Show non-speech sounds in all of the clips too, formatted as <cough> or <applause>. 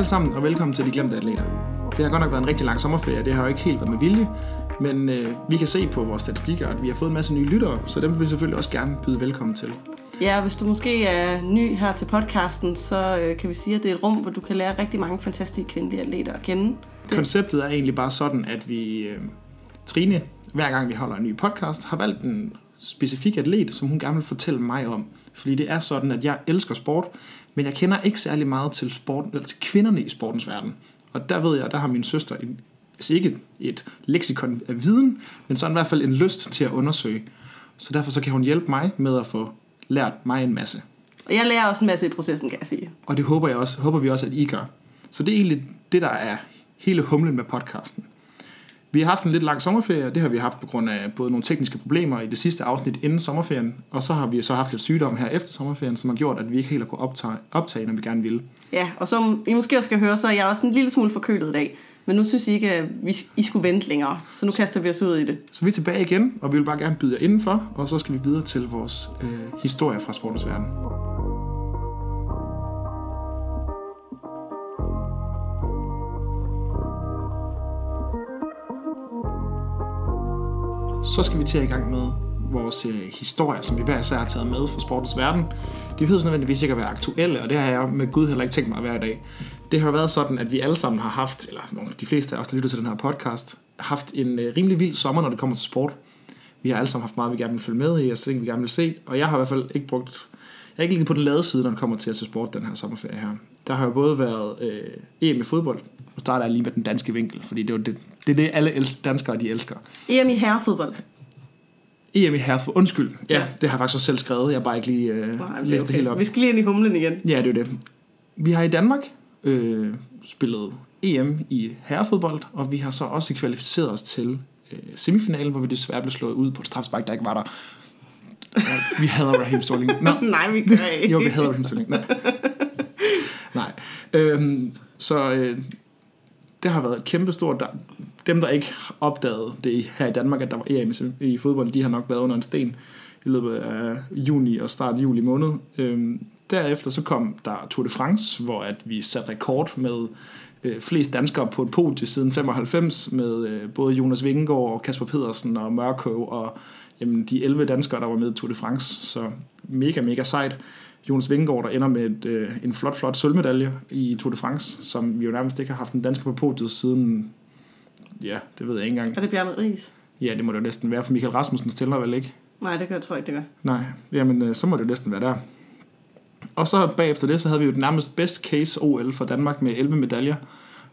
Alle sammen, og velkommen til De Glemte Atleter. Det har godt nok været en rigtig lang sommerferie, det har jo ikke helt været med vilje, men øh, vi kan se på vores statistikker, at vi har fået en masse nye lyttere, så dem vil vi selvfølgelig også gerne byde velkommen til. Ja, hvis du måske er ny her til podcasten, så øh, kan vi sige, at det er et rum, hvor du kan lære rigtig mange fantastiske kvindelige atleter at kende. Det. Konceptet er egentlig bare sådan, at vi, øh, Trine, hver gang vi holder en ny podcast, har valgt en specifik atlet, som hun gerne vil fortælle mig om. Fordi det er sådan, at jeg elsker sport, men jeg kender ikke særlig meget til, sport, eller til kvinderne i sportens verden. Og der ved jeg, der har min søster, en, hvis ikke et leksikon af viden, men så i hvert fald en lyst til at undersøge. Så derfor så kan hun hjælpe mig med at få lært mig en masse. Og jeg lærer også en masse i processen, kan jeg sige. Og det håber, jeg også, håber vi også, at I gør. Så det er egentlig det, der er hele humlen med podcasten. Vi har haft en lidt lang sommerferie, og det har vi haft på grund af både nogle tekniske problemer i det sidste afsnit inden sommerferien, og så har vi så haft lidt sygdom her efter sommerferien, som har gjort, at vi ikke helt har kunnet optage, optage når vi gerne ville. Ja, og som I måske også skal høre, så er jeg også en lille smule forkølet i dag. Men nu synes I ikke, at vi, I skulle vente længere, så nu kaster vi os ud i det. Så vi er tilbage igen, og vi vil bare gerne byde jer indenfor, og så skal vi videre til vores øh, historie fra sportens verden. Så skal vi til at i gang med vores øh, historie, som vi hver især har taget med fra sportens verden. De behøver nødvendigvis ikke at være aktuelle, og det har jeg med Gud heller ikke tænkt mig at være i dag. Det har været sådan, at vi alle sammen har haft, eller de fleste af os, der lytter til den her podcast, haft en øh, rimelig vild sommer, når det kommer til sport. Vi har alle sammen haft meget, vi gerne vil følge med i, og ting, vi gerne vil se. Og jeg har i hvert fald ikke brugt... Jeg er ikke lige på den lade side, når det kommer til at se sport den her sommerferie her. Der har jo både været øh, EM i fodbold, og starter jeg lige med den danske vinkel, fordi det er det, det, er det alle danskere de elsker. EM i herrefodbold. EM i herrefodbold. Undskyld. Ja, ja, det har jeg faktisk også selv skrevet. Jeg har bare ikke lige øh, Nej, læst det helt op. Vi skal lige ind i humlen igen. Ja, det er det. Vi har i Danmark øh, spillet EM i herrefodbold, og vi har så også kvalificeret os til øh, semifinalen, hvor vi desværre blev slået ud på et strafspark, der ikke var der. vi hader Raheem Sterling. Nå, <laughs> Nej, vi gør ikke. jo, vi hader Raheem Sterling. Nej. Øhm, så øh, det har været kæmpestort. Der, dem, der ikke opdagede det her i Danmark, at der var EM i, i fodbold, de har nok været under en sten i løbet af juni og start juli måned. Øhm, derefter så kom der Tour de France, hvor at vi satte rekord med øh, flest danskere på et podie siden 95, med øh, både Jonas Vingegaard og Kasper Pedersen og Mørkøv og jamen, de 11 danskere, der var med i Tour de France. Så mega, mega sejt. Jonas Vingegaard, der ender med et, øh, en flot, flot sølvmedalje i Tour de France, som vi jo nærmest ikke har haft en dansker på podiet siden, ja, det ved jeg ikke engang. Er det Bjarne Ries? Ja, det må det jo næsten være, for Michael Rasmussen stiller vel ikke? Nej, det gør jeg tror ikke, det gør. Nej, jamen øh, så må det jo næsten være der. Og så bagefter det, så havde vi jo det nærmest best case OL for Danmark med 11 medaljer,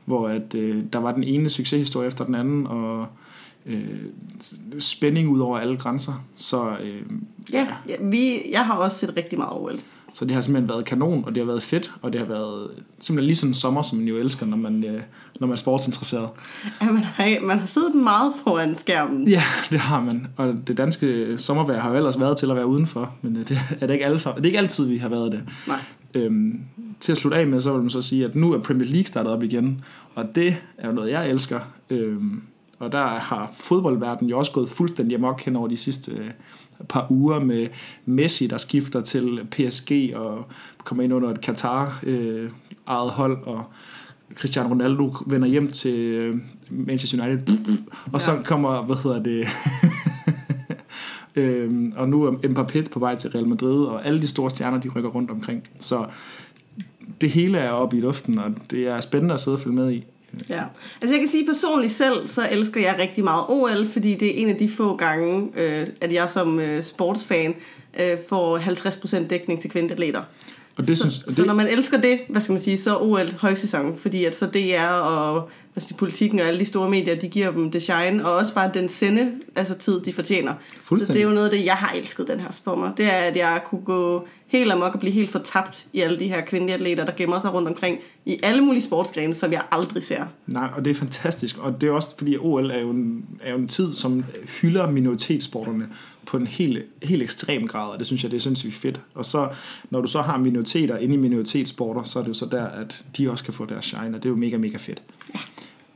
hvor at, øh, der var den ene succeshistorie efter den anden, og øh, spænding ud over alle grænser. Så, øh, Ja, ja vi, jeg har også set rigtig meget OL. Så det har simpelthen været kanon, og det har været fedt, og det har været simpelthen lige sådan en sommer, som man jo elsker, når man, øh, når man er sportsinteresseret. Ja, man, har, man har siddet meget foran skærmen. Ja, det har man. Og det danske sommervejr har jo ellers været til at være udenfor, men øh, det er det ikke, alle, det er ikke altid, vi har været det. Nej. Øhm, til at slutte af med, så vil man så sige, at nu er Premier League startet op igen, og det er jo noget, jeg elsker. Øhm, og der har fodboldverdenen jo også gået fuldstændig amok hen over de sidste øh, par uger med Messi, der skifter til PSG og kommer ind under et Qatar øh, eget hold, og Cristiano Ronaldo vender hjem til øh, Manchester United, <clears throat> og så kommer, hvad hedder det, <laughs> øhm, og nu er Mbappé på vej til Real Madrid, og alle de store stjerner, de rykker rundt omkring. Så det hele er oppe i luften, og det er spændende at sidde og følge med i. Ja. Altså jeg kan sige personligt selv, så elsker jeg rigtig meget OL, fordi det er en af de få gange, øh, at jeg som øh, sportsfan øh, får 50% dækning til kvindeatleter. Og det så, synes, så det, når man elsker det, hvad skal man sige, så OL højsæson, fordi at så DR og hvad skal, politikken og alle de store medier, de giver dem det shine, og også bare den sende, altså tid, de fortjener. Så det er jo noget af det, jeg har elsket den her sport. Det er, at jeg kunne gå helt amok og blive helt fortabt i alle de her kvindelige atleter, der gemmer sig rundt omkring i alle mulige sportsgrene, som jeg aldrig ser. nej, og det er fantastisk, og det er også fordi, at OL er jo en, er jo en tid, som hylder minoritetssporterne på en helt, helt ekstrem grad, og det synes jeg, det er sindssygt fedt. Og så, når du så har minoriteter inde i minoritetssporter, så er det jo så der, at de også kan få deres shine, og det er jo mega, mega fedt. Ja.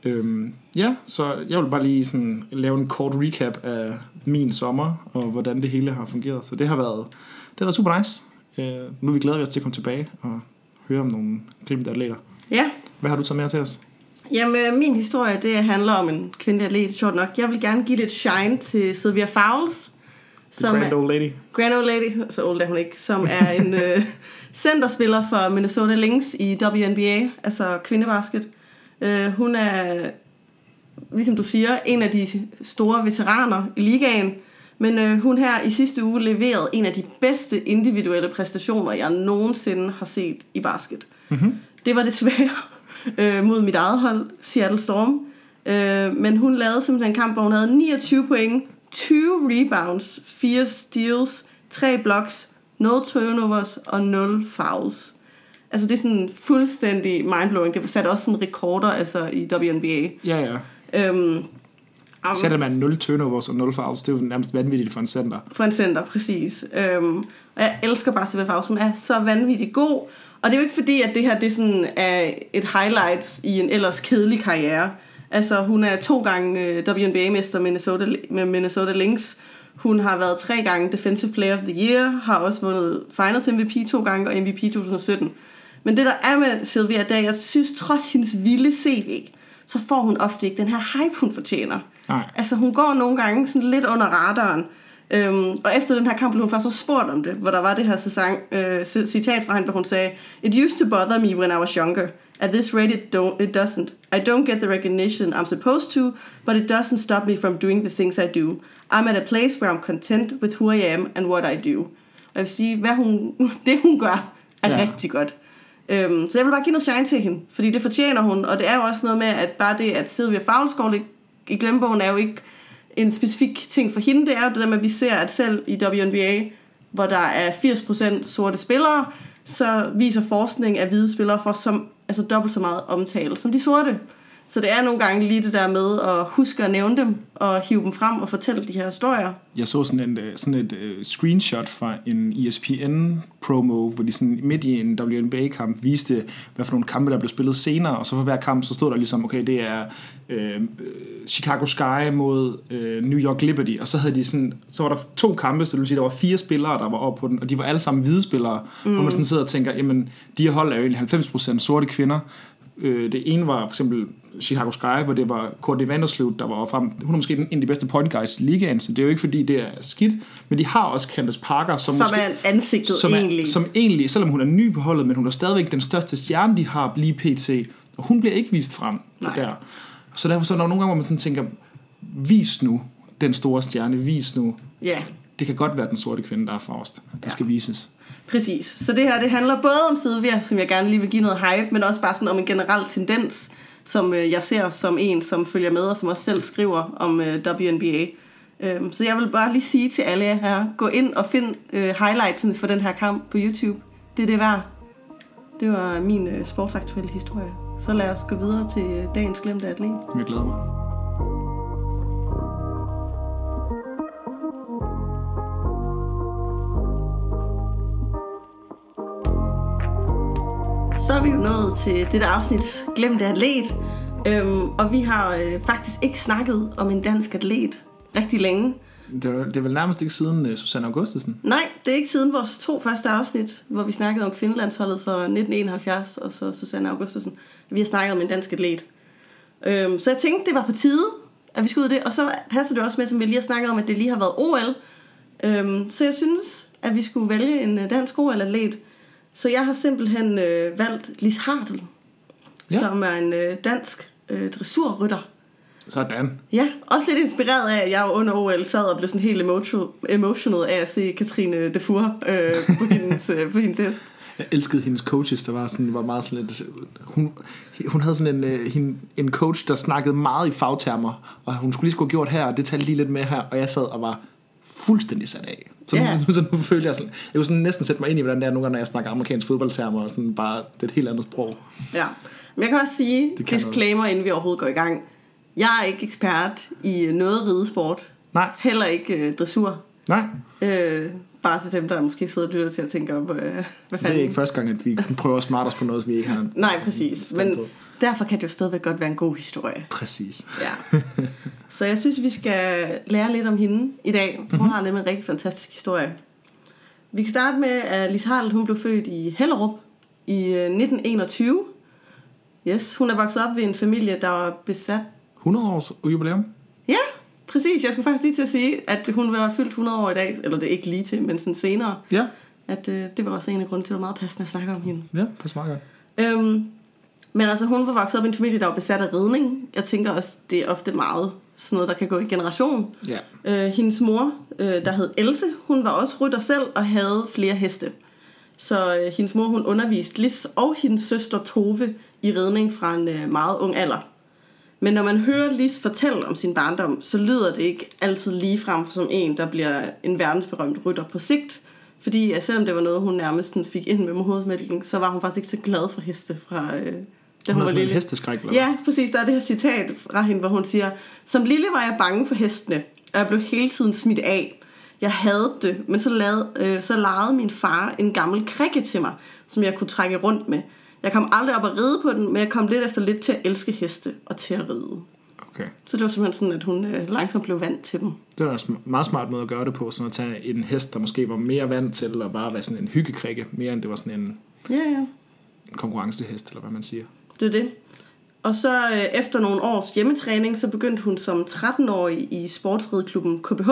Øhm, ja, så jeg vil bare lige sådan lave en kort recap af min sommer, og hvordan det hele har fungeret. Så det har været, det har været super nice. Øh, nu er vi glade ved os til at komme tilbage og høre om nogle glimte atleter. Ja, Hvad har du taget med til os? Jamen, øh, min historie, det handler om en kvindelig atlet, sjovt nok. Jeg vil gerne give lidt shine til Sylvia Fowles, som Grand old lady. Grand Old Lady, så old er hun ikke, som er en <laughs> øh, centerspiller for Minnesota Lynx i WNBA, altså kvindebasket. Øh, hun er, ligesom du siger, en af de store veteraner i ligaen, men øh, hun her i sidste uge leverede en af de bedste individuelle præstationer, jeg nogensinde har set i basket. Mm-hmm. Det var desværre øh, mod mit eget hold, Seattle Storm. Øh, men hun lavede simpelthen en kamp, hvor hun havde 29 point, 20 rebounds, 4 steals, 3 blocks, 0 turnovers og 0 fouls. Altså det er sådan fuldstændig mindblowing. Det var sat også sådan rekorder altså i WNBA. Ja, ja. Øhm, og- Sætter man 0 turnovers og 0 fouls, det er jo nærmest vanvittigt for en center. For en center, præcis. Øhm, og jeg elsker bare Sylvia Fowles. Hun er så vanvittig god. Og det er jo ikke fordi, at det her det er sådan er et highlight i en ellers kedelig karriere. Altså, hun er to gange øh, WNBA-mester Minnesota, med Minnesota Lynx. Hun har været tre gange Defensive Player of the Year, har også vundet Finals MVP to gange og MVP 2017. Men det der er med Sylvia, det er, jeg synes, trods hendes vilde CV, så får hun ofte ikke den her hype, hun fortjener. Nej. Altså hun går nogle gange sådan lidt under radaren. Øhm, og efter den her kamp blev hun faktisk så spurgt om det, hvor der var det her sæson, øh, ci- citat fra hende, hvor hun sagde, It used to bother me when I was younger. At this rate it, don't, it doesn't. I don't get the recognition I'm supposed to, but it doesn't stop me from doing the things I do. I'm at a place where I'm content with who I am and what I do. Og jeg vil sige, hvad hun, <laughs> det hun gør, er Ja. rigtig godt. Øhm, så jeg vil bare give noget shine til hende, fordi det fortjener hun, og det er jo også noget med, at bare det, at går lidt i glemmebogen, er jo ikke en specifik ting for hende, det er jo det der med, at vi ser, at selv i WNBA, hvor der er 80% sorte spillere, så viser forskning, at hvide spillere får som, altså dobbelt så meget omtale som de sorte. Så det er nogle gange lige det der med at huske at nævne dem, og hive dem frem og fortælle de her historier. Jeg så sådan, en, øh, sådan et uh, screenshot fra en ESPN-promo, hvor de sådan midt i en WNBA-kamp viste, hvad for nogle kampe, der blev spillet senere, og så for hver kamp, så stod der ligesom, okay, det er øh, øh, Chicago Sky mod øh, New York Liberty, og så havde de sådan, så var der to kampe, så det vil sige, der var fire spillere, der var oppe på den, og de var alle sammen hvide spillere, mm. hvor man sådan sidder og tænker, jamen, de her hold er jo egentlig 90% sorte kvinder, Øh, det ene var for eksempel Chicago Sky, hvor det var Courtney Vandersloot, der var frem. Hun er måske en af de bedste point guys i ligaen, så det er jo ikke fordi, det er skidt. Men de har også Candace Parker, som, Som måske, er ansigtet som, egentlig. er, som egentlig, selvom hun er ny på holdet, men hun er stadigvæk den største stjerne, de har lige pt. Og hun bliver ikke vist frem Nej. der. Så derfor så er der nogle gange, hvor man sådan tænker, vis nu den store stjerne, vis nu. Ja, Det kan godt være den sorte kvinde, der er forrest. Det Ja. skal vises. Præcis. Så det her, det handler både om Sylvia, som jeg gerne lige vil give noget hype, men også bare sådan om en generel tendens, som øh, jeg ser som en, som følger med, og som også selv skriver om øh, WNBA. Øhm, så jeg vil bare lige sige til alle jer her, gå ind og find øh, highlightsen for den her kamp på YouTube. Det er det værd. Det var min øh, sportsaktuelle historie. Så lad os gå videre til øh, dagens glemte atlet. Jeg glæder mig. Så er vi jo nået til det der afsnit Glemte atlet. Øhm, og vi har øh, faktisk ikke snakket om en dansk atlet rigtig længe. Det er, det er vel nærmest ikke siden uh, Susanne Augustesen. Nej, det er ikke siden vores to første afsnit, hvor vi snakkede om kvindelandsholdet for 1971, og så Susanne Augustusen. Vi har snakket om en dansk atlet. Øhm, så jeg tænkte, det var på tide, at vi skulle ud det. Og så passer det også med, som vi lige har snakket om, at det lige har været OL. Øhm, så jeg synes, at vi skulle vælge en øh, dansk OL-atlet. Så jeg har simpelthen øh, valgt Lis Hartl, Ja. som er en øh, dansk øh, dressurrytter. Sådan. Ja, også lidt inspireret af, at jeg under OL sad og blev sådan helt emotional, af at se Katrine Defour øh, på, hendes, øh, på hendes test. Jeg elskede hendes coaches, der var, sådan, var meget sådan lidt... Hun, hun havde sådan en, øh, en coach, der snakkede meget i fagtermer, og hun skulle lige skulle have gjort her, og det talte lige lidt med her, og jeg sad og var fuldstændig sat af. Så, Ja. nu, så nu <laughs> følte jeg sådan... Jeg kunne sådan næsten sætte mig ind i, hvordan det er nogle gange, når jeg snakker amerikansk fodboldtermer, og sådan bare det er et helt andet sprog. Ja. Men jeg kan også sige, Det kan disclaimer, inden vi overhovedet går i gang. Jeg er ikke ekspert i noget ridesport. Nej, Heller ikke øh, dressur. nej. Øh, bare til dem, der måske sidder og lytter til at tænke op, øh, hvad Det fanden... er ikke første gang, at vi prøver at smarte os på noget, vi ikke har Nej, præcis. Men på. Derfor kan det jo stadigvæk godt være en god historie. Præcis. Ja. Så jeg synes, vi skal lære lidt om hende i dag, for hun har nemlig en rigtig fantastisk historie. Vi kan starte med, at Lis Hartl, hun blev født i Hellerup i øh, 1921. Yes, hun er vokset op ved en familie, der var besat 100 års jubilæum. Ja, præcis. Jeg skulle faktisk lige til at sige, at hun var fyldt 100 år i dag. Eller det er ikke lige til, men sådan senere. Ja, At øh, det var også en af grunden til, at det var meget passende at snakke om hende. ja, pas meget godt. Øhm, men altså, hun var vokset op i en familie, der var besat af ridning. Jeg tænker også, det er ofte meget sådan noget, der kan gå i generation. Ja. Øh, hendes mor, øh, der hed Else, hun var også rytter selv og havde flere heste. Så øh, hendes mor, hun underviste Lis og hendes søster Tove i ridning fra en øh, meget ung alder. Men når man hører Lis fortælle om sin barndom, så lyder det ikke altid lige frem som en, der bliver en verdensberømt rytter på sigt. Fordi at selvom det var noget, hun nærmest fik ind med modersmælken, så var hun faktisk ikke så glad for heste fra, øh, da Hun hun, var lille. hesteskræk, eller? Ja, præcis. Der er det her citat fra hende, hvor hun siger, Som lille var jeg bange for hestene, og jeg blev hele tiden smidt af. Jeg havde det, men så, lavede, øh, så legede min far en gammel krikke til mig, som jeg kunne trække rundt med. Jeg kom aldrig op at ride på den, men jeg kom lidt efter lidt til at elske heste og til at ride. Okay. Så det var simpelthen sådan, at hun øh, langsomt blev vant til dem. Det var en meget smart måde at gøre det på, sådan at tage en hest, der måske var mere vant til at bare være sådan en hyggekrikke, mere end det var sådan en, Ja, ja. en konkurrencehest, eller hvad man siger. Det er det. Og så øh, efter nogle års hjemmetræning, så begyndte hun som 13-årig i sportsrideklubben KBH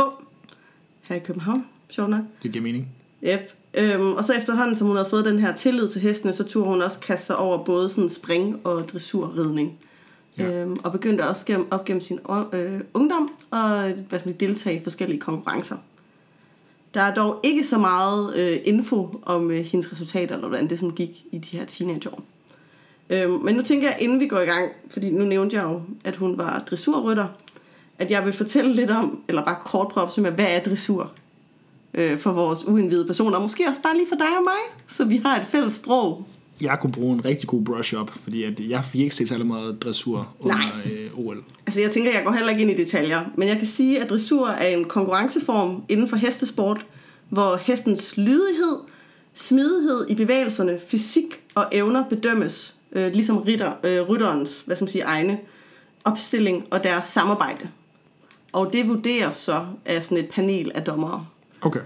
her i København. Sjovt nok. Det giver mening. Yep. Øhm, og så efterhånden, som hun havde fået den her tillid til hestene, så turde hun også kaste sig over både sådan spring- og dressurridning. Ja. Øhm, og begyndte også gennem, op gennem sin øh, ungdom og hvad skal man deltage i forskellige konkurrencer. Der er dog ikke så meget øh, info om øh, hendes resultater, eller hvordan det sådan gik i de her teenageår. Øhm, men nu tænker jeg, inden vi går i gang, fordi nu nævnte jeg jo, at hun var dressurrytter, at jeg vil fortælle lidt om, eller bare kort prøve opsummere, hvad er dressur? øh, for vores uindvidede personer, og måske også bare lige for dig og mig, så vi har et fælles sprog. Jeg kunne bruge en rigtig god brush-up, fordi at jeg fik ikke set særlig meget dressur under Nej. øh, OL. Altså jeg tænker, jeg går heller ikke ind i detaljer, men jeg kan sige, at dressur er en konkurrenceform inden for hestesport, hvor hestens lydighed, smidighed i bevægelserne, fysik og evner bedømmes, øh, ligesom ritter, øh, rytterens hvad skal man sige, egne opstilling og deres samarbejde. Og det vurderes så af sådan et panel af dommere. Okay.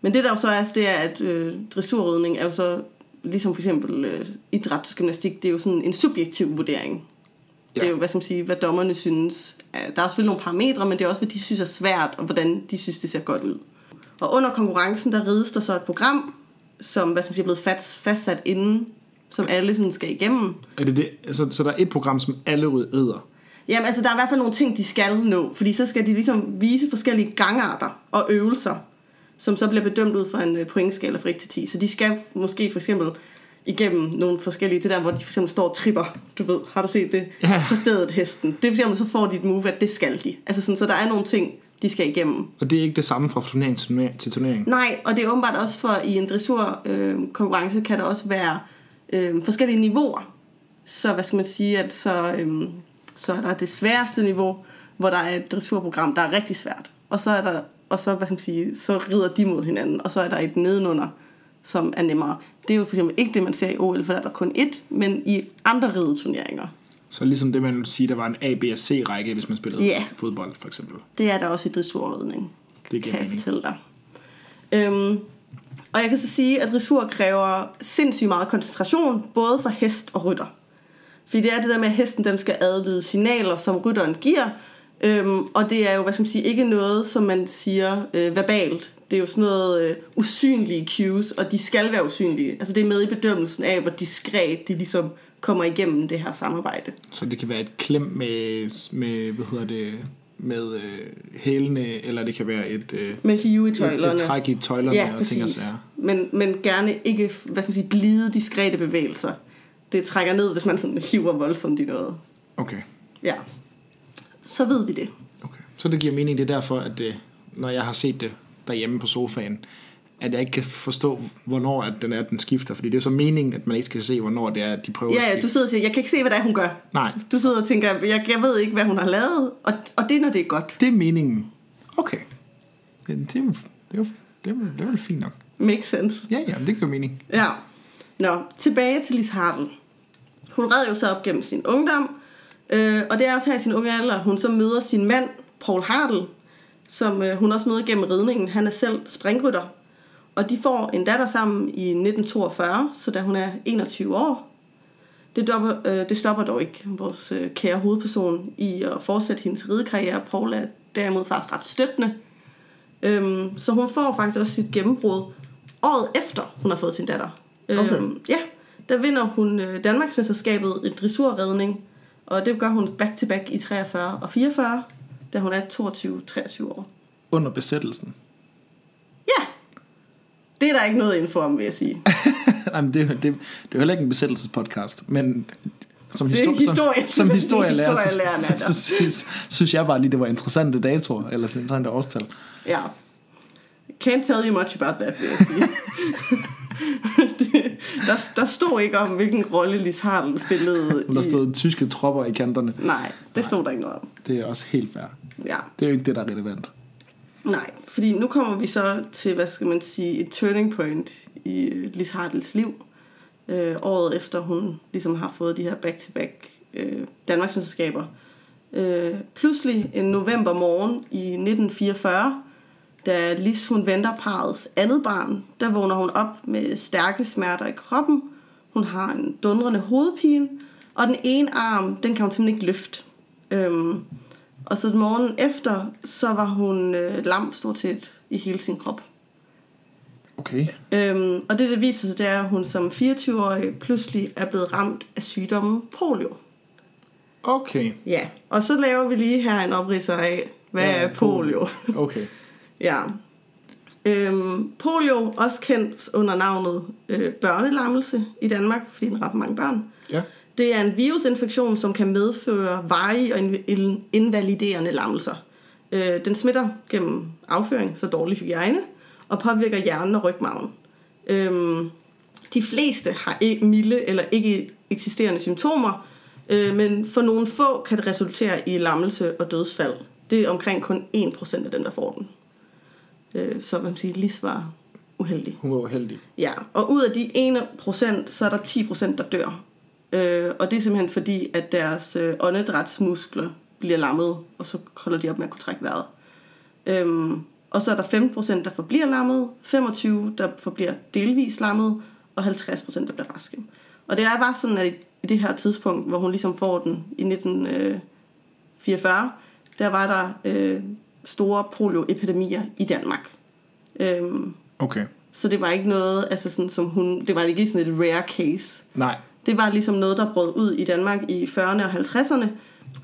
Men det der jo så er, det er, at øh, dressurridning er jo så, ligesom for eksempel øh, idrætsgymnastik, det er jo sådan en subjektiv vurdering. Ja. Det er jo, hvad skal man sige, hvad dommerne synes. Der er selvfølgelig nogle parametre, men det er også, hvad de synes er svært, og hvordan de synes, det ser godt ud. Og under konkurrencen, der rides der så et program, som hvad skal man sige, er blevet fast, fastsat inden, som alle sådan skal igennem. Er det det? Altså, så der er et program, som alle rider? Jamen altså, der er i hvert fald nogle ting, de skal nå, fordi så skal de ligesom vise forskellige gangarter og øvelser, som så bliver bedømt ud fra en øh, pointskala fra 1 til 10. Så de skal måske for eksempel igennem nogle forskellige, det der, hvor de for eksempel står og tripper, du ved, har du set det? Ja. På stedet hesten. Det er for eksempel, så får de et move, at det skal de. Altså sådan, så der er nogle ting, de skal igennem. Og det er ikke det samme fra turnering til turnering? Nej, og det er åbenbart også for, i en dressurkonkurrence øh, kan der også være øh, forskellige niveauer. Så hvad skal man sige, at så, øh, så er der det sværeste niveau, hvor der er et dressurprogram, der er rigtig svært. Og så er der, og så, hvad skal man sige, så rider de mod hinanden, og så er der et nedenunder, som er nemmere. Det er jo for eksempel ikke det, man ser i OL, for der er der kun ét, men i andre rideturneringer. Så ligesom det, man vil sige, der var en A, B og C-række, hvis man spillede Ja. fodbold, for eksempel. Det er der også i dressurridning. Det kan jeg mening. fortælle dig. Øhm, og jeg kan så sige, at dressur kræver sindssygt meget koncentration, både for hest og rytter. Fordi det er det der med, at hesten den skal adlyde signaler, som rytteren giver, øhm, og det er jo, hvad skal man sige, ikke noget, som man siger øh, verbalt. Det er jo sådan noget øh, usynlige cues, og de skal være usynlige. Altså det er med i bedømmelsen af, hvor diskret de ligesom kommer igennem det her samarbejde. Så det kan være et klem med, med hvad hedder det, med øh, hælene, eller det kan være et, øh, Med hive i et, tøjlerne. et træk i tøjlerne Ja, og ting og præcis. sager. Men, men gerne ikke, hvad skal man sige, blide, diskrete bevægelser. Det trækker ned, hvis man sådan hiver voldsomt i noget. Okay. Ja. Så ved vi det. okay. Så det giver mening, det er derfor, at det, når jeg har set det derhjemme på sofaen, at jeg ikke kan forstå, hvornår at den er, at den skifter. Fordi det er så meningen, at man ikke skal se, hvornår det er, at de prøver Ja, at ja, skifte. du sidder og siger, jeg kan ikke se, hvad det er, hun gør. Nej, Du sidder og tænker, jeg, jeg ved ikke, hvad hun har lavet, og, og det er, når det er godt. det er meningen. Okay. Det, det, er, det, er, det, jo- det er vel fint nok. Makes sense. Ja, ja, det giver mening. Ja. Nå, tilbage til Lis Hartl. Hun red jo så op gennem sin ungdom, øh, og det er også her i sin unge alder, hun så møder sin mand, Paul Hartl, som øh, hun også møder gennem ridningen. Han er selv springrytter, og de får en datter sammen i 1942, så da hun er 21 år. Det, stopper, øh, det stopper dog ikke vores øh, kære hovedperson i at fortsætte hendes ridekarriere. Paul er derimod faktisk ret støttende. Øhm, så hun får faktisk også sit gennembrud året efter, hun har fået sin datter. Okay. Øhm, ja, der vinder hun øh, Danmarksmesterskabet i dressurredning, og det gør hun back-to-back i 43 og 44, da hun er 22-23 år. Under besættelsen. Ja, det er der ikke noget info om, vil jeg sige. <laughs> Nej, men det, det, det er jo heller ikke en besættelsespodcast, men som, histori- historie- som, som historielærer, så, så, så, synes, synes jeg bare lige, det var interessante datoer, eller interessante årstal. Ja. Can't tell you much about that, vil jeg sige. <laughs> det, der, der stod ikke om, hvilken rolle Lis Harden spillede <laughs> Der i... stod tyske tropper i kanterne. Nej, det stod der ikke noget om. Det er også helt fair. Ja, Det er jo ikke det, der er relevant nej. Fordi nu kommer vi så til, hvad skal man sige, et turning point i øh, Lis Hartels liv. Øh, året efter hun ligesom har fået de her back-to-back øh, Danmarksmesterskaber. Øh, pludselig en november morgen i 1944, da Lis hun venter parets andet barn, der vågner hun op med stærke smerter i kroppen. Hun har en dundrende hovedpine, og den ene arm, den kan hun simpelthen ikke løfte. Øhm, og så morgenen efter, så var hun øh, lam stort set i hele sin krop. Okay. Øhm, og det, der viser sig, det er, at hun som 24-årig pludselig er blevet ramt af sygdommen polio. Okay. Ja, og så laver vi lige her en opridser af, hvad Ja, er polio? Okay. <laughs> Ja. Øhm, polio, også kendt under navnet øh, børnelammelse i Danmark, fordi den rammer mange børn. Ja. Det er en virusinfektion, som kan medføre varige og inv- invaliderende lammelser. Øh, den smitter gennem afføring, så dårlig hygiejne, og påvirker hjernen og rygmarven. Øhm, de fleste har ikke milde eller ikke eksisterende symptomer, øh, men for nogle få kan det resultere i lammelse og dødsfald. Det er omkring kun 1% af dem, der får den. Øh, så hvad man siger, Lis var uheldig. Hun var uheldig. Ja, og ud af de 1%, så er der 10% der dør. Øh, og det er simpelthen fordi, at deres øh, åndedrætsmuskler bliver lammet, og så holder de op med at kunne trække vejret. Øhm, og så er der 15% der forbliver lammet, 25% der forbliver delvis lammet, og 50% der bliver raske. Og det er bare sådan, at i det her tidspunkt, hvor hun ligesom får den i 1944, der var der øh, store polioepidemier i Danmark. Øhm, Okay. så det var ikke noget, altså sådan, som hun, det var ikke sådan et rare case. Nej. Det var ligesom noget, der brød ud i Danmark i 40'erne og 50'erne,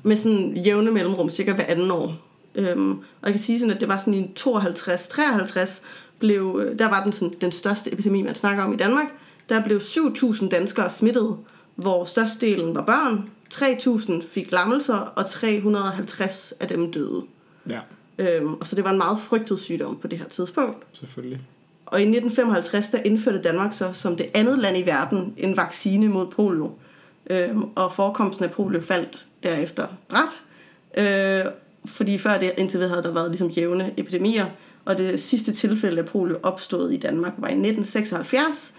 med sådan jævne mellemrum, cirka hver anden år. Øhm, og jeg kan sige sådan, at det var sådan i 52-53, blev, øh, der var den, sådan, den største epidemi, man snakker om i Danmark. Der blev 7.000 danskere smittet, hvor størstedelen var børn. 3.000 fik lammelser, og 350 af dem døde. Ja, Øhm, og så det var en meget frygtet sygdom på det her tidspunkt. selvfølgelig. Og i 1955, der indførte Danmark så som det andet land i verden en vaccine mod polio. Øhm, og forekomsten af polio faldt derefter ret. Øh, fordi før det indtil videre havde der været ligesom jævne epidemier. Og det sidste tilfælde af polio opstod i Danmark var i 1976.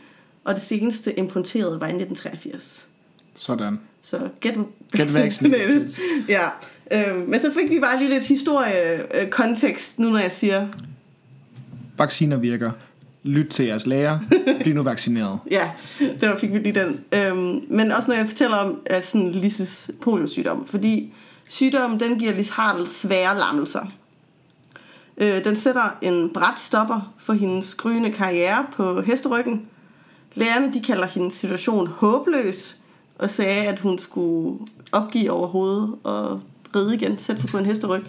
Og det seneste importerede var i 1983. Sådan. Så get, Get vaccinated. <laughs> ja. Øhm, men så fik vi bare lige lidt historie-kontekst, nu når jeg siger, Vacciner virker. Lyt til jeres læger. Bliv nu vaccineret. <laughs> Ja, der fik vi lige den. Øhm, men også når jeg fortæller om at sådan Lises poliosygdom, fordi sygdommen den giver Lis Hartl svære lammelser. Øh, den sætter en bræt stopper for hendes gryende karriere på hesteryggen. Lærerne de kalder hendes situation håbløs, og sagde, at hun skulle opgive overhovedet og ride igen, sætte sig på en hesteryg.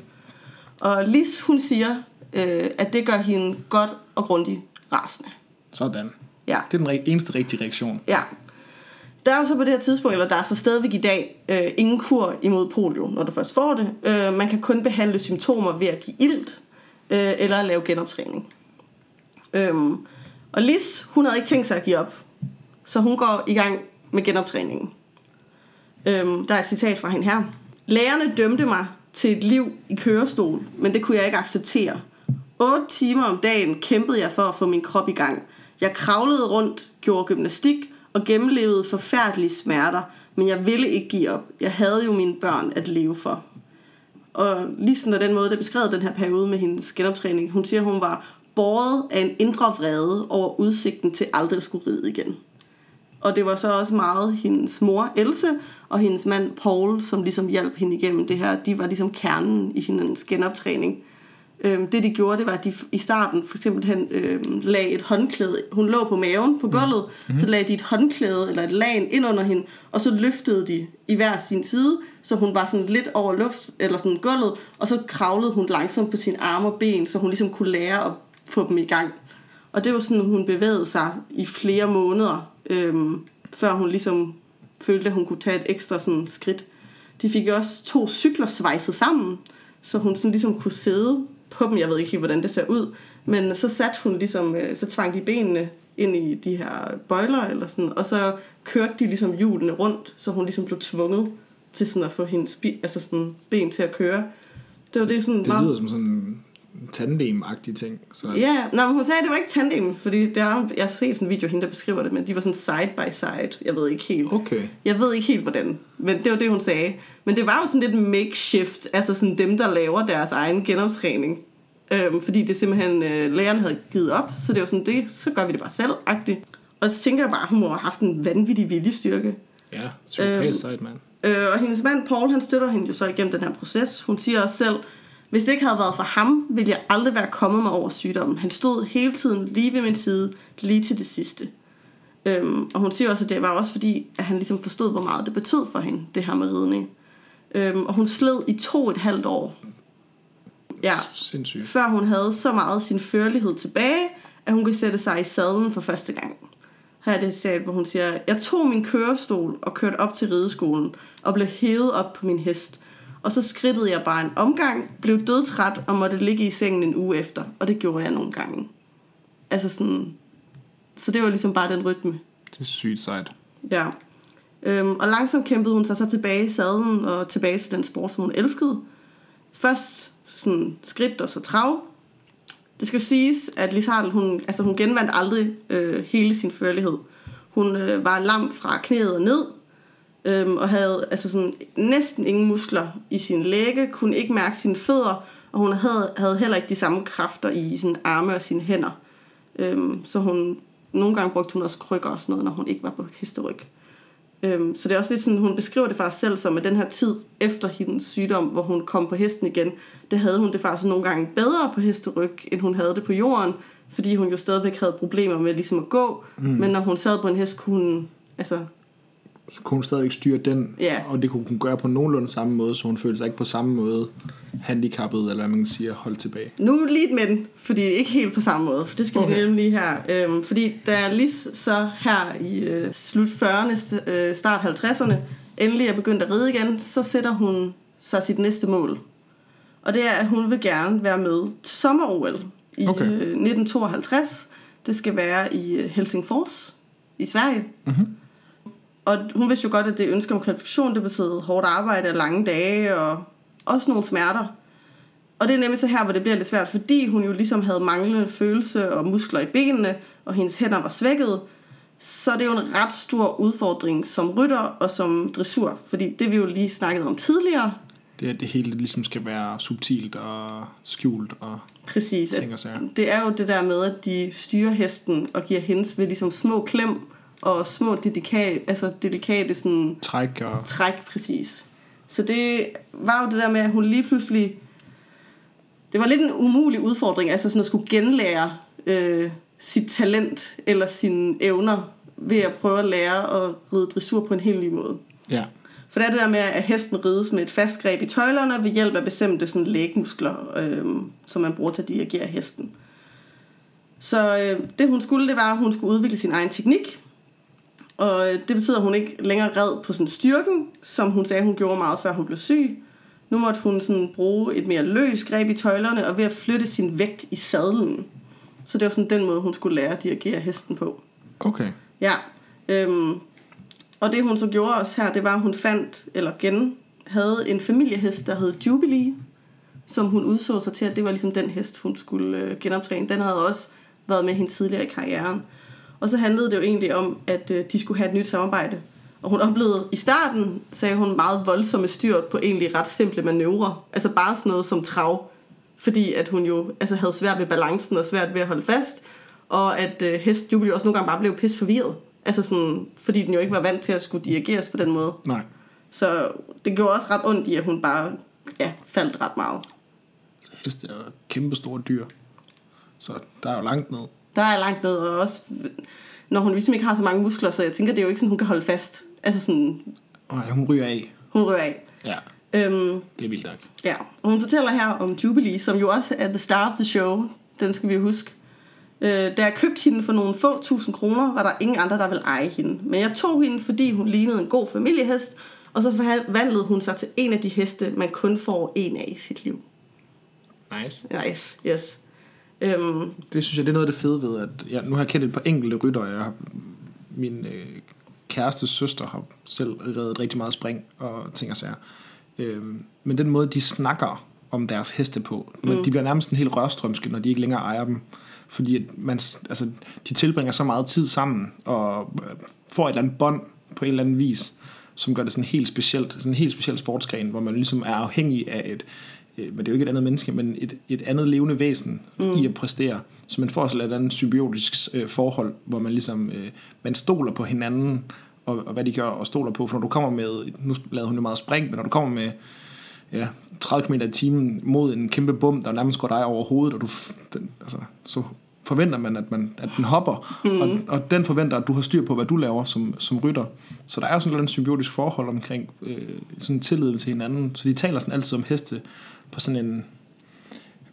Og Lis, hun siger, øh, at det gør hende godt og grundigt rasende. Sådan. Ja. Det er den eneste rigtige reaktion. Ja. Der er jo så på det her tidspunkt, eller der er så stadigvæk i dag, øh, ingen kur imod polio, når du først får det. Øh, man kan kun behandle symptomer ved at give ilt, øh, eller lave genoptræning. Øhm, og Lis, hun havde ikke tænkt sig at give op, så hun går i gang med genoptræningen. Øhm, der er et citat fra hende her. Lærerne dømte mig til et liv i kørestol, men det kunne jeg ikke acceptere. 8 timer om dagen kæmpede jeg for at få min krop i gang. Jeg kravlede rundt, gjorde gymnastik og gennemlevede forfærdelige smerter, men jeg ville ikke give op. Jeg havde jo mine børn at leve for. Og lige sådan den måde, der beskrev den her periode med hendes genoptræning, hun siger, hun var båret af en indre vrede over udsigten til aldrig at skulle ride igen. Og det var så også meget hendes mor, Else, og hendes mand, Paul, som ligesom hjalp hende igennem det her. De var ligesom kernen i hendes genoptræning. Øhm, det de gjorde, det var, at de i starten for eksempel hen, øhm, lagde et håndklæde. Hun lå på maven på gulvet, mm. så lagde de et håndklæde eller et lag ind under hende, og så løftede de i hver sin side, så hun var sådan lidt over luft, eller sådan gulvet, og så kravlede hun langsomt på sine arme og ben, så hun ligesom kunne lære at få dem i gang. Og det var sådan, hun bevægede sig i flere måneder, øhm, før hun ligesom følte, at hun kunne tage et ekstra sådan skridt. De fik også to cykler svejset sammen, så hun sådan ligesom kunne sidde på dem. Jeg ved ikke helt, hvordan det ser ud. Men så satte hun ligesom, øh, så tvang de benene ind i de her bøjler, eller sådan, og så kørte de ligesom hjulene rundt, så hun ligesom blev tvunget til sådan at få hendes bi, altså sådan ben til at køre. Det var det sådan Det meget... lyder som sådan en tandem-agtig ting. Så Ja, nej, men hun sagde, at det var ikke tandem, fordi der er, jeg har set sådan en video af hende, der beskriver det, men de var sådan side by side. Jeg ved ikke helt. Okay. Jeg ved ikke helt, hvordan. Men det var det, hun sagde. Men det var jo sådan lidt makeshift, altså sådan dem, der laver deres egen genoptræning. Øhm, fordi det simpelthen, øh, lærerne havde givet op, så det var sådan, det, så gør vi det bare selv -agtigt. Og så tænker jeg bare, at hun må have haft en vanvittig viljestyrke. Ja, psykopat Øhm, sejt, mand. Øh, og hendes mand Paul, han støtter hende jo så igennem den her proces. Hun siger også selv, hvis det ikke havde været for ham, ville jeg aldrig være kommet mig over sygdommen. Han stod hele tiden lige ved min side, lige til det sidste. Øhm, og hun siger også, at det var også fordi, at han ligesom forstod, hvor meget det betød for hende, det her med ridning. Øhm, og hun sled i to et halvt år. Ja, Sindssygt. før hun havde så meget sin førlighed tilbage, at hun kan sætte sig i sadlen for første gang. Her er det et citat, hvor hun siger, Jeg tog min kørestol og kørte op til rideskolen og blev hævet op på min hest. Og så skridtede jeg bare en omgang, blev dødtræt og måtte ligge i sengen en uge efter. Og det gjorde jeg nogle gange. Altså sådan... Så det var ligesom bare den rytme. Det er sygt sejt. Ja. Øhm, og langsomt kæmpede hun sig så tilbage i sadlen og tilbage til den sport, som hun elskede. Først sådan skridt og så trav. Det skal jo siges, at Lis hun, altså hun genvandt aldrig øh, hele sin førlighed. Hun øh, var lam fra knæet og ned, øhm, og havde altså sådan, næsten ingen muskler i sin læge, kunne ikke mærke sine fødder, og hun havde, havde heller ikke de samme kræfter i sine arme og sine hænder. Øhm, så hun, nogle gange brugte hun også krykker og sådan noget, når hun ikke var på hesteryg. Øhm, så det er også lidt sådan, hun beskriver det faktisk selv som, at den her tid efter hendes sygdom, hvor hun kom på hesten igen, det havde hun det faktisk nogle gange bedre på hesteryg, end hun havde det på jorden, fordi hun jo stadigvæk havde problemer med ligesom at gå, mm. men når hun sad på en hest, kunne hun, altså, Så kunne hun stadigvæk styre den, Ja. og det kunne hun gøre på nogenlunde samme måde, så hun følte sig ikke på samme måde handicappet, eller hvad man kan sige, holdt tilbage. Nu lige et men, fordi ikke helt på samme måde, for det skal okay. vi nemlig lige her. Øhm, fordi da Lis så her i øh, slut 40'erne, st- øh, start 50'erne, endelig er begyndt at ride igen, så sætter hun sig sit næste mål. Og det er, at hun vil gerne være med til sommer-OL i Okay. øh, 1952. Det skal være i øh, Helsingfors i Sverige. Mhm. Og hun vidste jo godt, at det ønske om kvalifikation, det betød hårdt arbejde og lange dage, og også nogle smerter. Og det er nemlig så her, hvor det bliver lidt svært, fordi hun jo ligesom havde manglende følelse og muskler i benene, og hendes hænder var svækket. Så det er jo en ret stor udfordring som rytter og som dressur, fordi det vi jo lige snakket om tidligere, Det, at det hele ligesom skal være subtilt og skjult og præcis, ting og sager. det er jo det der med, at de styrer hesten og giver hendes ved ligesom små klem og små delikate, altså delikate sådan Træk og... træk præcis. Så det var jo det der med, at hun lige pludselig... Det var lidt en umulig udfordring, altså sådan at skulle genlære øh, sit talent eller sine evner ved at prøve at lære at ride dressur på en helt ny måde. Ja. For det er det der med, at hesten rides med et fast greb i tøjlerne ved hjælp af bestemte sådan, lægmuskler, øh, som man bruger til at dirigere hesten. Så øh, det hun skulle, det var, at hun skulle udvikle sin egen teknik. Og øh, det betyder, at hun ikke længere red på sådan styrken, som hun sagde, hun gjorde meget før hun blev syg. Nu måtte hun sådan bruge et mere løs greb i tøjlerne og ved at flytte sin vægt i sadlen. Så det var sådan den måde, hun skulle lære at dirigere hesten på. Okay. Ja, øhm, og det hun så gjorde også her, det var, at hun fandt, eller gen, havde en familiehest, der hed Jubilee, som hun udså sig til, at det var ligesom den hest, hun skulle øh, genoptræne. Den havde også været med hende tidligere i karrieren. Og så handlede det jo egentlig om, at øh, de skulle have et nyt samarbejde. Og hun oplevede i starten, sagde hun, meget voldsomme styrt på egentlig ret simple manøvrer. Altså bare sådan noget som trav. Fordi at hun jo altså, havde svært ved balancen og svært ved at holde fast. Og at øh, hest Jubilee også nogle gange bare blev pis forvirret. Altså sådan, fordi den jo ikke var vant til at skulle dirigeres på den måde. Nej. Så det gjorde også ret ondt i, at hun bare ja, faldt ret meget. Så heste er jo kæmpe store dyr. Så der er jo langt ned. Der er langt ned, og også når hun ligesom ikke har så mange muskler, så jeg tænker, det er jo ikke sådan, hun kan holde fast. Altså sådan, Nej, hun ryger af. hun rører af. Ja, Øhm, det er vildt nok. ja, og hun fortæller her om Jubilee, som jo også er the star of the show. Den skal vi huske. Øh, da jeg købte hende for nogle få tusind kroner, var der ingen andre, der ville eje hende. Men jeg tog hende, fordi hun lignede en god familiehest, og så forvandlede hun sig til en af de heste, man kun får en af i sit liv. Nice. Nice, yes. Øhm, Det synes jeg, det er noget af det fede ved, at jeg, nu har jeg kendt et par enkelte rytter, jeg har, min øh, kærestes søster har selv reddet rigtig meget spring og ting og sager. Øhm, men den måde, de snakker om deres heste på, mm. de bliver nærmest en helt rørstrømske, når de ikke længere ejer dem. Fordi at man, altså, de tilbringer så meget tid sammen, og øh, får et eller andet bånd på en eller anden vis, som gør det sådan helt specielt, sådan en helt speciel sportsgren, hvor man ligesom er afhængig af et, men det er jo ikke et andet menneske, men et, et andet levende væsen mm. i at præstere. Så man får sådan et andet symbiotisk øh, forhold, hvor man ligesom, øh, man stoler på hinanden, og, og hvad de gør, og stoler på. For når du kommer med, nu lavede hun jo meget spring, men når du kommer med ja, 30 km i timen mod en kæmpe bum, der nærmest går dig over hovedet, og du, den, altså, så forventer man, at, man, at den hopper, mm. og, og den forventer, at du har styr på, hvad du laver som, som rytter. Så der er jo sådan et symbiotisk forhold omkring øh, sådan tillid til hinanden. Så de taler sådan altid om heste på sådan en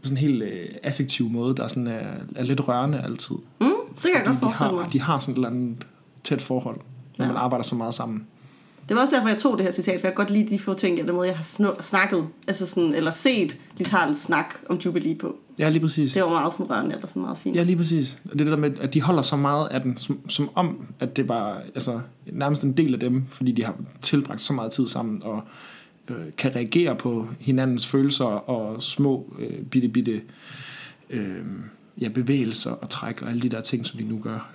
på sådan en helt øh, affektiv måde, der sådan er, er lidt rørende altid. mm, det kan jeg godt de forestille har, mig. de har sådan et eller andet tæt forhold, når Ja. man arbejder så meget sammen. Det var også derfor, jeg tog det her citat, for jeg kan godt lide de få ting, jeg den måde, jeg har snakket, altså sådan, eller set Lis Hartl snak om Jubilee på. Ja, lige præcis. Det var meget sådan rørende, eller sådan meget fint. Ja, lige præcis. Og det det der med, at de holder så meget af den, som, som om, at det var altså, nærmest en del af dem, fordi de har tilbragt så meget tid sammen, og øh, kan reagere på hinandens følelser og små, øh, bitte, bitte øh, ja, bevægelser og træk og alle de der ting, som de nu gør.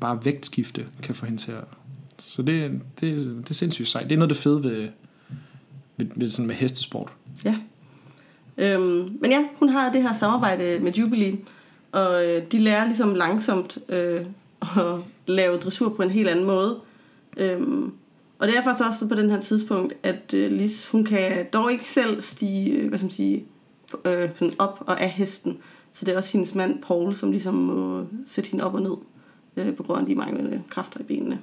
Bare vægtskifte kan få hende til at... Så det, det, det er sindssygt sejt. Det er noget af det fede ved, ved, ved sådan med hestesport. Ja. Øhm, men ja, hun har det her samarbejde med Jubilee, og øh, de lærer ligesom langsomt øh, <laughs> at lave dressur på en helt anden måde. Øhm, og det er faktisk også på den her tidspunkt, at øh, Lis, hun kan dog ikke selv stige, øh, hvad skal man sige, øh, sådan op og af hesten. Så det er også hendes mand, Paul, som ligesom må sætte hende op og ned, øh, på grund af de manglende kræfter i benene.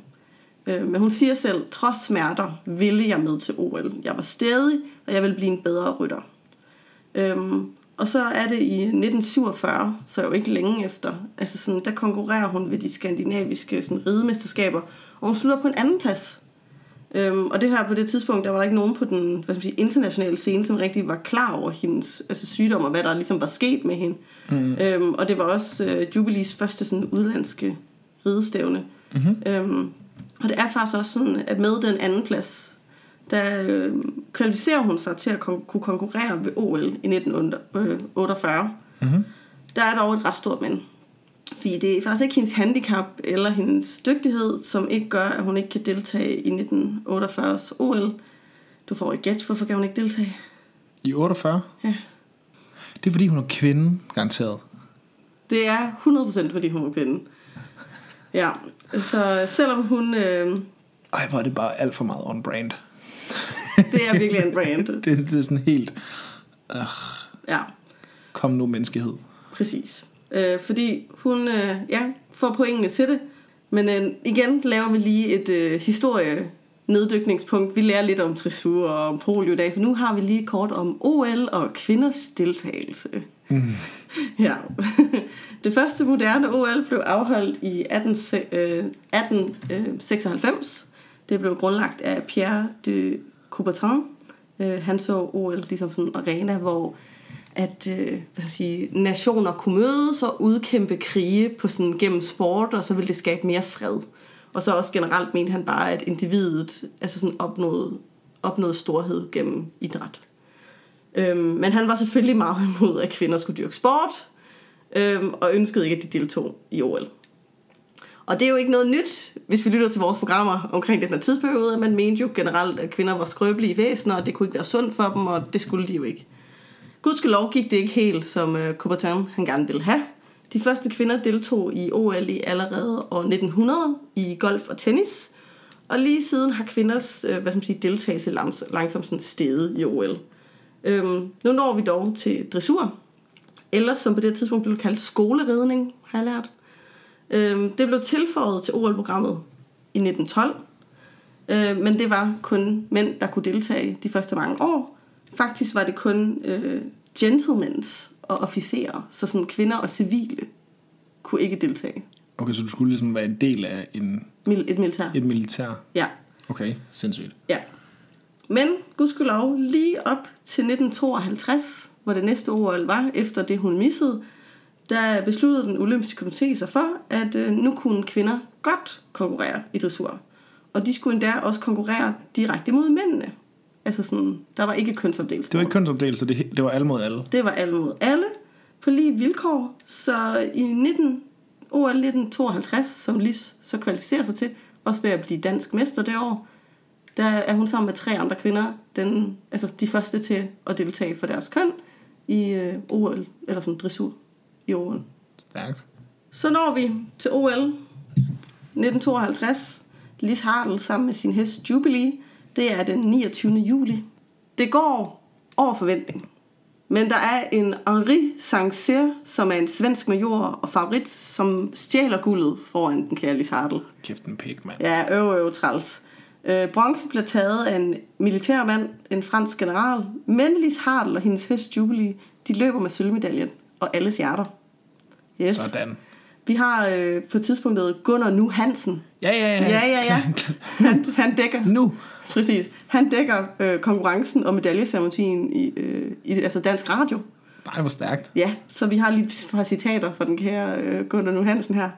Øh, men hun siger selv, trods smerter ville jeg med til OL. Jeg var stedig, og jeg ville blive en bedre rytter. Øhm, og så er det i 1947, så jo ikke længe efter, altså sådan, der konkurrerer hun ved de skandinaviske sådan, ridemesterskaber, og hun slutter på en anden plads. Øhm, og det her på det tidspunkt, der var der ikke nogen på den hvad skal man sige, internationale scene, som rigtig var klar over hendes altså, sygdom, og hvad der ligesom var sket med hende. Mm. Øhm, og det var også øh, Jubilees første sådan, udlandske ridestævne. Mm-hmm. Øhm, og det er faktisk også sådan, at med den anden plads, der øh, kvalificerer hun sig til at kon- kunne konkurrere ved OL i 1948. Mm-hmm. Der er dog et ret stort men. Fordi det er faktisk ikke hendes handicap eller hendes dygtighed, som ikke gør, at hun ikke kan deltage i 1948's OL. Du får et gæt, hvorfor kan hun ikke deltage? I 48? Ja. Det er fordi, hun er kvinde, garanteret. Det er 100% fordi hun er kvinde. Ja, så selvom hun... Øh, Ej, hvor er det bare alt for meget on-brand. <laughs> det er virkelig en brand. <laughs> Det, det er sådan helt... Øh, Ja, kom nu, menneskehed. præcis. Øh, fordi hun øh, ja, får pointene til det. Men øh, igen laver vi lige et øh, historie neddykningspunkt. Vi lærer lidt om dressur og om polio i dag, for nu har vi lige kort om OL og kvinders deltagelse. Mm. <laughs> Ja. <laughs> Det første moderne OL blev afholdt i 18, øh, 1896. Det blev grundlagt af Pierre de Coubertin. Øh, Han så OL ligesom sådan en arena, hvor at øh, hvad skal man sige, nationer kunne mødes og udkæmpe krige på sådan, gennem sport, og så ville det skabe mere fred. Og så også generelt mente han bare, at individet altså sådan opnåede, opnåede storhed gennem idræt. Øhm, men han var selvfølgelig meget <laughs> imod, at kvinder skulle dyrke sport, øhm, og ønskede ikke, at de deltog i OL. Og det er jo ikke noget nyt, hvis vi lytter til vores programmer omkring den her tidsperiode. Man mente jo generelt, at kvinder var skrøbelige væsener, og det kunne ikke være sundt for dem, og det skulle de jo ikke. Gudskelov gik det ikke helt, som uh, Coubertin han gerne ville have. De første kvinder deltog i OL i allerede år 1900 i golf og tennis. Og lige siden har kvinders øh, hvad skal man sige, deltagelse langs- langsomt sådan steget i OL. Øhm, nu når vi dog til dressur, eller som på det her tidspunkt blev kaldt skoleridning, har jeg lært. Øhm, det blev tilføjet til OL-programmet i 1912, øh, men det var kun mænd, der kunne deltage de første mange år. Faktisk var det kun øh, gentlemans og officerer, så sådan kvinder og civile kunne ikke deltage. Okay, så du skulle ligesom være en del af en, Mil- et militær. et militær. Ja. Okay, sindssygt. Ja. Men gudskelov lige op til 1952, hvor det næste OL var, efter det hun missede, der besluttede den olympiske komité sig for, at øh, nu kunne kvinder godt konkurrere i dressur. Og de skulle endda også konkurrere direkte mod mændene. Altså sådan, der var ikke kønsopdelt. Det var ikke kønsopdelt, så det, det var alle mod alle. Det var alle mod alle på lige vilkår. Så i 19, OL 1952, som Lis så kvalificerer sig til, også ved at blive dansk mester det år, der er hun sammen med tre andre kvinder, den, altså de første til at deltage for deres køn i øh, OL, eller sådan dressur i OL. Stærkt. Så når vi til OL 1952. Lis Hartl sammen med sin hest Jubilee. Det er den 29. juli. Det går over forventning. Men der er en Henri Saint-Cyr, som er en svensk major og favorit, som stjæler guldet foran den kære Lis Hartl. Kæft en pik, mand. Ja, øv, øv, træls. Øh, bronzen bliver taget af en militærmand, en fransk general, men Lis Hartl og hendes hest Jubilee, de løber med sølvmedaljen og alles hjerter. Yes. Sådan. Vi har øh, på tidspunktet Gunnar Nu Hansen. Ja, ja, ja. Ja, ja, ja. <laughs> Han, han dækker, nu. Præcis, han dækker øh, konkurrencen og medaljeceremonien i, øh, i altså dansk radio. Nej, hvor stærkt. Ja, så vi har lige par citater fra den kære øh, Gunnar Nu Hansen her.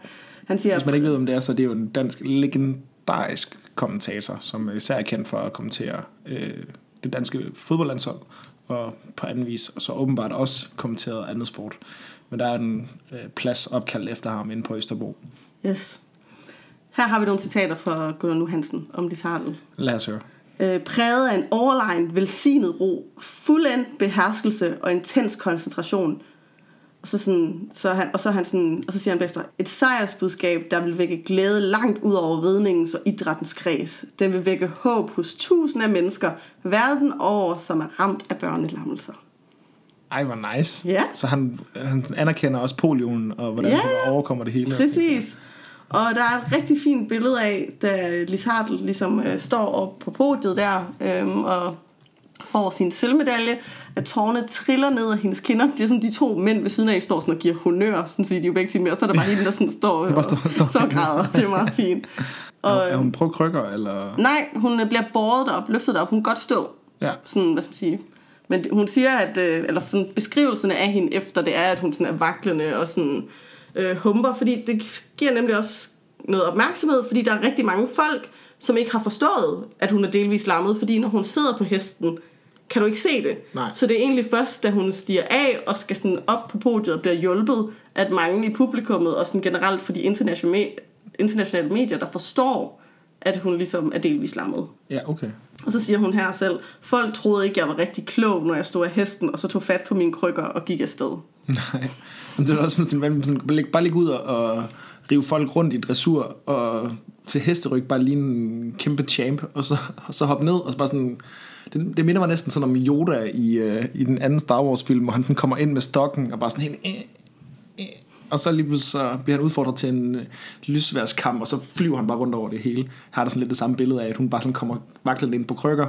Han siger, Hvis man ikke ved, om det er, så er det jo en dansk legendarisk kommentator, som især er kendt for at kommentere øh, det danske fodboldlandshold, og på anden vis, og så åbenbart også kommenteret andet sport. Men der er en øh, plads opkaldt efter ham inde på Østerbro. yes. Her har vi nogle citater fra Gunnar Nu Hansen om Hartl. Lad os høre. øh, præget af en overlegen, velsignet ro, fuldendt beherskelse og intens koncentration. Og så, sådan, så han, og så, han sådan, og så siger han bagefter, et sejrsbudskab, der vil vække glæde langt ud over ridningens og idrættens kreds. Den vil vække håb hos tusinder af mennesker verden over, som er ramt af børnelammelser. Ej, hvor nice. Ja. Så han, han anerkender også polioen, og hvordan Ja, ja. han overkommer det hele. Præcis. Og der er et rigtig fint billede af, da Lis Hartl ligesom øh, står op på podiet der, øhm, og får sin sølvmedalje, at tårne triller ned af hendes kinder. Det er sådan, de to mænd ved siden af står sådan og giver honør, sådan, fordi de er jo begge med, og så er der bare <laughs> hende, der sådan står, og, står- står. så græder. Det er meget fint. Og, <laughs> er hun på krykker, eller? nej, hun øh, bliver båret derop, løftet derop. Hun kan godt stå, Ja. sådan, hvad skal man sige. Men hun siger, at, øh, eller sådan, beskrivelserne af hende efter det er, at hun sådan er vaklende og sådan øh, humper, fordi det giver nemlig også noget opmærksomhed, fordi der er rigtig mange folk, som ikke har forstået, at hun er delvis lammet, fordi når hun sidder på hesten, kan du ikke se det. Nej. Så det er egentlig først, da hun stiger af og skal sådan op på podiet og bliver hjulpet, at mange i publikummet og sådan generelt for de internationale, internationale medier, der forstår, at hun ligesom er delvis lammet. Ja, okay. Og så siger hun her selv, folk troede ikke, jeg var rigtig klog, når jeg stod af hesten, og så tog fat på mine krykker og gik afsted. <laughs> Nej. Men det er også sådan, sådan, bare ligge- ud og, rive folk rundt i dressur, og til hesteryg bare lige en kæmpe champ, og så, og så hoppe ned, og så bare sådan... Det, det minder mig næsten sådan om Yoda i, øh, i den anden Star Wars film, hvor han sådan kommer ind med stokken, og bare sådan helt... Øh, øh, og så lige pludselig så bliver han udfordret til en øh, lysværskamp, og så flyver han bare rundt over det hele. Her har der sådan lidt det samme billede af, at hun bare sådan kommer vaklende ind på krykker,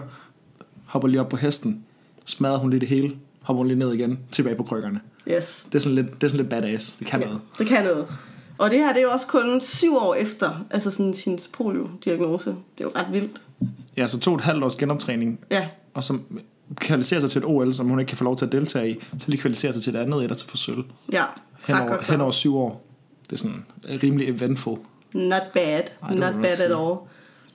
hopper lige op på hesten, smadrer hun lige det hele, hopper hun lige ned igen, tilbage på krykkerne. Yes. Det er sådan lidt, det er sådan lidt badass. Det kan ja. noget. Det kan noget. Og det her, det er jo også kun syv år efter, altså sådan hendes polio-diagnose. Det er jo ret vildt. Ja, så to og et halvt års genoptræning, Ja, og som kvalificerer sig til et OL, som hun ikke kan få lov til at deltage i, så de kvalificerer sig til et andet et og til for sølv. ja. Hen over, hen over syv år. Det er sådan rimelig eventful. Not bad. Ej, Not bad at all.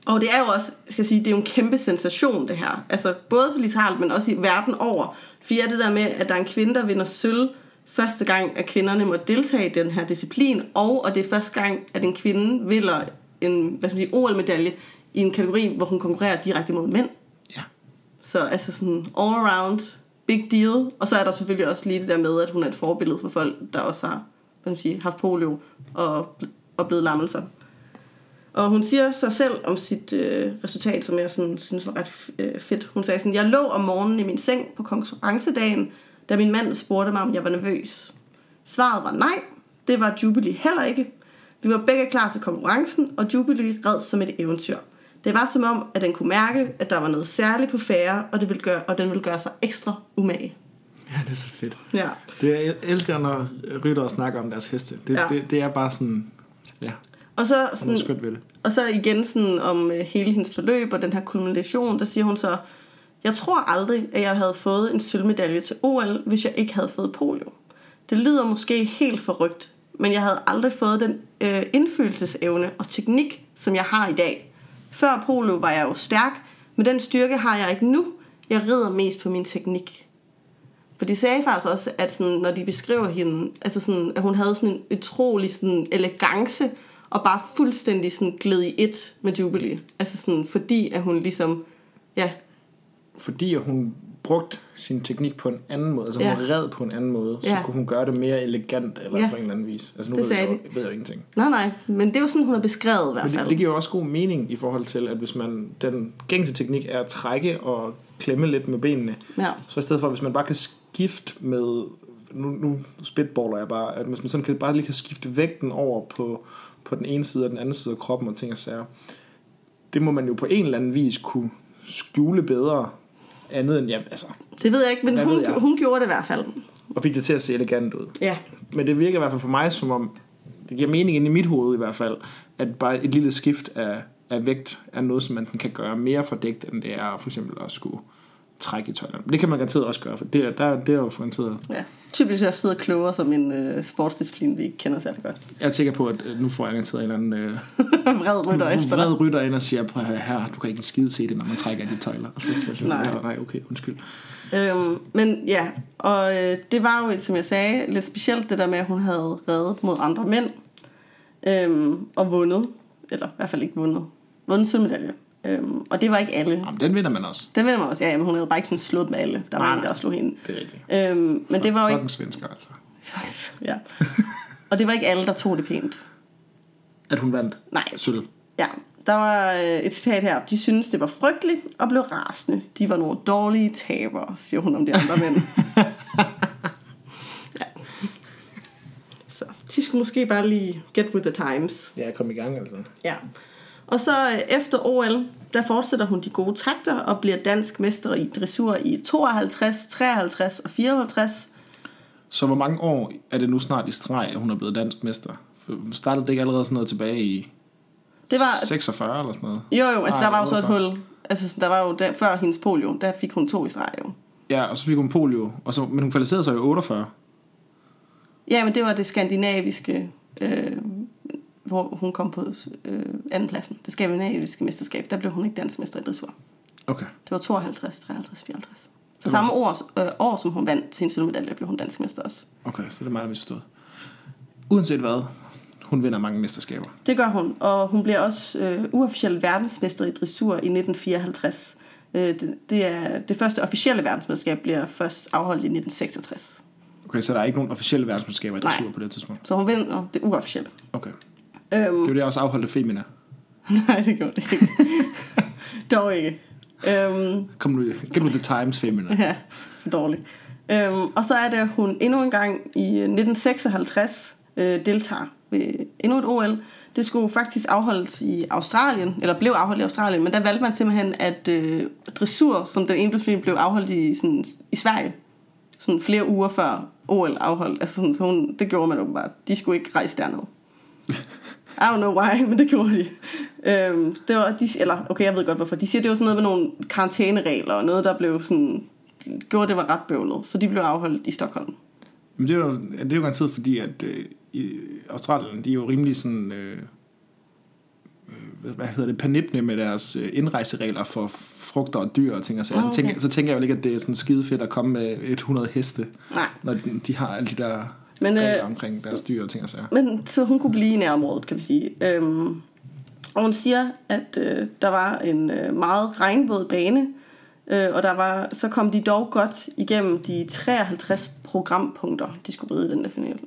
Og det er jo også, skal jeg sige, det er jo en kæmpe sensation, det her. Altså, både for Harald, men også i verden over. For ja, det der med, at der er en kvinde, der vinder sølv første gang, at kvinderne må deltage i den her disciplin, og, og det er første gang, at en kvinde vinder en hvad skal man sige, OL-medalje i en kategori, hvor hun konkurrerer direkte mod mænd. Ja. Så altså sådan all around big deal. Og så er der selvfølgelig også lige det der med, at hun er et forbillede for folk, der også har hvad man sige, haft polio og, og blevet lammelser. Og hun siger sig selv om sit øh, resultat, som jeg sådan, synes var ret øh, fedt. Hun sagde sådan, jeg lå om morgenen i min seng på konkurrencedagen, da min mand spurgte mig, om jeg var nervøs. Svaret var nej, det var Jubilee heller ikke. Vi var begge klar til konkurrencen, og Jubilee red som et eventyr. Det var som om, at den kunne mærke, at der var noget særligt på færre, og, det ville gøre, og den ville gøre sig ekstra umage. Ja, det er så fedt. Ja. Det, jeg elsker, når ryttere snakker om deres heste. Det, Ja. det, det er bare sådan... Ja, Og så, sådan, skønt ved det. og så igen sådan om øh, hele hendes forløb og den her kulmination, der siger hun så, jeg tror aldrig, at jeg havde fået en sølvmedalje til OL, hvis jeg ikke havde fået polio. Det lyder måske helt forrygt, men jeg havde aldrig fået den øh, indfølelsesevne og teknik, som jeg har i dag. Før polo var jeg jo stærk, men den styrke har jeg ikke nu. Jeg rider mest på min teknik. For de sagde faktisk også, at sådan, når de beskriver hende, altså sådan, at hun havde sådan en utrolig sådan elegance, og bare fuldstændig sådan gled i et med Jubilee. Altså sådan, fordi at hun ligesom, ja, Fordi at hun brugte sin teknik på en anden måde, altså hun Ja. red på en anden måde, så Ja. kunne hun gøre det mere elegant, eller Ja. på en eller anden vis. Altså nu Det ved jeg, jo, ved jeg jo ingenting. nej nej, men det er jo sådan, hun har beskrevet i hvert Men fald. det, det giver jo også god mening i forhold til, at hvis man, den gængse teknik er at trække og klemme lidt med benene, Ja. så i stedet for, hvis man bare kan skifte med, nu, nu spitballer jeg bare, at hvis man sådan kan, bare lige kan skifte vægten over på, på den ene side og den anden side af kroppen og ting og sager, det må man jo på en eller anden vis kunne skjule bedre, andet end, ja, altså, Det ved jeg ikke, men hun, hun gjorde det i hvert fald. og fik det til at se elegant ud. Ja, Men det virker i hvert fald for mig som om, det giver mening inde i mit hoved i hvert fald, at bare et lille skift af, af vægt er noget, som man kan gøre mere fordækt, end det er for eksempel at skulle trække i tøjlerne. Det kan man garanteret også gøre, for det er, der, det er jo garanteret. ja. Typisk jeg sidder klogere som en øh, sportsdisciplin, vi ikke kender særlig godt. Jeg er sikker på, at øh, nu får jeg garanteret en eller anden øh, <laughs> Vred rytter efter vred rytter ind og siger, prøv høre her, du kan ikke en skide se det, når man trækker i de tøjler. Og så siger jeg nej. nej, okay, undskyld. Øhm, men ja, og øh, det var jo, som jeg sagde, lidt specielt det der med, at hun havde reddet mod andre mænd. Øhm, og vundet. Eller i hvert fald ikke vundet. Vundet sølvmedalje. Øhm, og det var ikke alle. Jamen, den vinder man også. Den ved man også, ja, men hun havde bare ikke sådan slået med alle. Der var Nej, en, der slog hende. Det er rigtigt. Øhm, men det var jo ikke... Fucking svensker, altså. ja. <laughs> Og det var ikke alle, der tog det pænt. At hun vandt Nej. sølv. Ja, der var øh, et citat her. De syntes, det var frygteligt og blev rasende. De var nogle dårlige tabere, siger hun om de andre mænd. <laughs> ja. Så de skulle måske bare lige get with the times. Ja, kom i gang, altså. Ja. Og så øh, efter OL, der fortsætter hun de gode takter og bliver dansk mester i dressur i 52, 53 og 54. Så hvor mange år er det nu snart i streg, at hun er blevet dansk mester? For startede det ikke allerede sådan noget tilbage i Det var, 46 eller sådan noget? jo jo, altså Ej, der var jo så et 48. hul. Altså der var jo, der, før hendes polio, der fik hun to i streg jo. Ja, og så fik hun polio, og så, men hun kvalificerede sig jo i 48. Ja, men det var det skandinaviske, øh, hvor hun kom på øh, andenpladsen. Det skandinaviske mesterskab, der blev hun ikke dansk mester i dressur. Okay. Det var 52, 53, 54. Så samme år, øh, år, som hun vandt sin sølvmedalje, blev hun dansk mester også. Okay, så det er meget misforstået. Uanset hvad, hun vinder mange mesterskaber. Det gør hun, og hun bliver også øh, uofficiel verdensmester i dressur i 1954. Øh, det, det, er, det første officielle verdensmesterskab bliver først afholdt i 1966. Okay, så der er ikke nogen officielle verdensmesterskaber i Nej. dressur på det tidspunkt. Så hun vinder det uofficielle. Okay. Øhm, Det jo det også afholdte Femina. <laughs> nej, det gjorde det ikke. <laughs> Dog ikke. Øhm, Kom nu, get with the times, Femina. Ja, for dårligt. Øhm, og så er det, at hun endnu en gang i 1956 øh, deltager ved endnu et OL. Det skulle faktisk afholdes i Australien, eller blev afholdt i Australien, men der valgte man simpelthen, at øh, dressur, som den ene disciplin, blev afholdt i, sådan, i Sverige, sådan flere uger før OL afholdt. Altså sådan, så hun, det gjorde man åbenbart. De skulle ikke rejse derned. <laughs> I don't know why, <laughs> men det gjorde de. Øhm, det var, de eller, okay, jeg ved godt hvorfor. De siger, det var sådan noget med nogle karantæneregler, og noget, der blev sådan, gjorde, det var ret bøvlet. Så de blev afholdt i Stockholm. Men det er jo, det er jo garanteret fordi, at øh, i Australien, de er jo rimelig sådan, øh, øh, hvad hedder det, panipne med deres øh, indrejseregler for frugter og dyr og ting og sager. Ah, Så, tænker, okay. så tænker jeg jo ikke, at det er sådan skide fedt at komme med 100 heste, Nej. når de, de har alle de der Men, øh, regler omkring deres dyr og ting og sager. Men så hun kunne blive i nærområdet, kan vi sige. Øhm, og hun siger, at øh, der var en øh, meget regnvåd bane, øh, og der var, så kom de dog godt igennem de 53 programpunkter, de skulle ride i den der finale.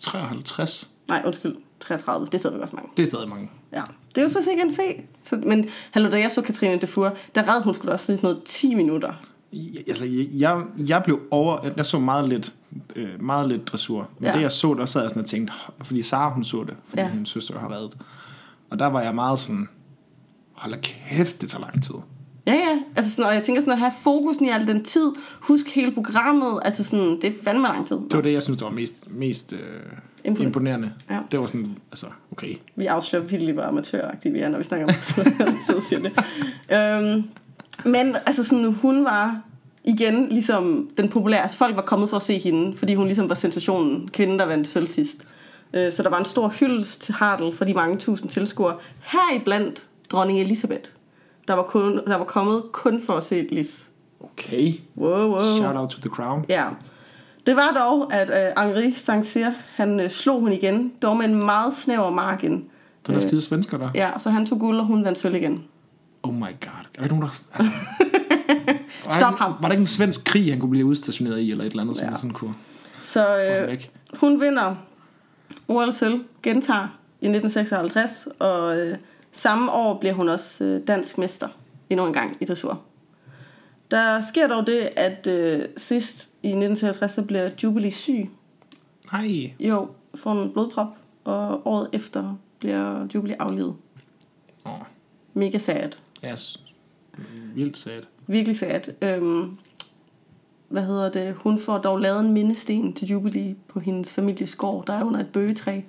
53. Nej, undskyld. 33. Det sidder vi også mange. Det er stadig mange. Ja. Det er jo så sikkert se. Så, men hallo, da jeg så Katrine Defour, der red hun skulle også sådan noget 10 minutter. Jeg, altså, jeg, jeg, jeg blev over... Jeg så meget lidt, øh, meget lidt dressur. Men Ja. det jeg så, der sad jeg sådan og tænkte... Fordi Sara hun så det, fordi Ja. hendes søster har reddet. Og der var jeg meget sådan... Hold kæft, det tager lang tid. Ja, ja. Altså sådan, og jeg tænker sådan at have fokusen i al den tid. Husk hele programmet. Altså sådan, det er fandme lang tid. Det var det, jeg synes, der var mest, mest øh, Imponerende. imponerende. Ja. Det var sådan, altså, okay. Vi afslører virkelig, hvor amatøragtige vi er, når vi snakker om <laughs> og siger det. Øhm, men altså sådan, hun var igen ligesom den populære. Altså folk var kommet for at se hende, fordi hun ligesom var sensationen. Kvinden, der vandt sølv sidst. Øh, så der var en stor hyldest til Hartl for de mange tusind tilskuere. Heriblandt dronning Elisabeth. Der var, kun, der var kommet kun for at se Lis. Okay. Wow, wow. Shout out to the crown. Ja. Det var dog, at øh, Henri St. han øh, slog hun igen, dog med en meget snæver margin. Den er skide svensker der. Ja, så han tog guld, og hun vandt sølv igen. Oh my god. Er der nogen, der... Altså, <laughs> Stop ham. Var der ikke en svensk krig, han kunne blive udstationeret i, eller et eller andet, som Ja. ja. sådan kunne Så øh, hun vinder OL sølv, gentager i 1956, og øh, samme år bliver hun også øh, dansk mester endnu en gang i dressur. Der sker dog det, at øh, sidst i 1953, så bliver Jubilee syg. Nej. Jo, får en blodprop, og året efter bliver Jubilee aflevet. Åh, Mega sad. ja, s- vildt sad. Virkelig sad. Øhm, hvad hedder det? Hun får dog lavet en mindesten til Jubilee på hendes families gård, der er under et bøgetræ,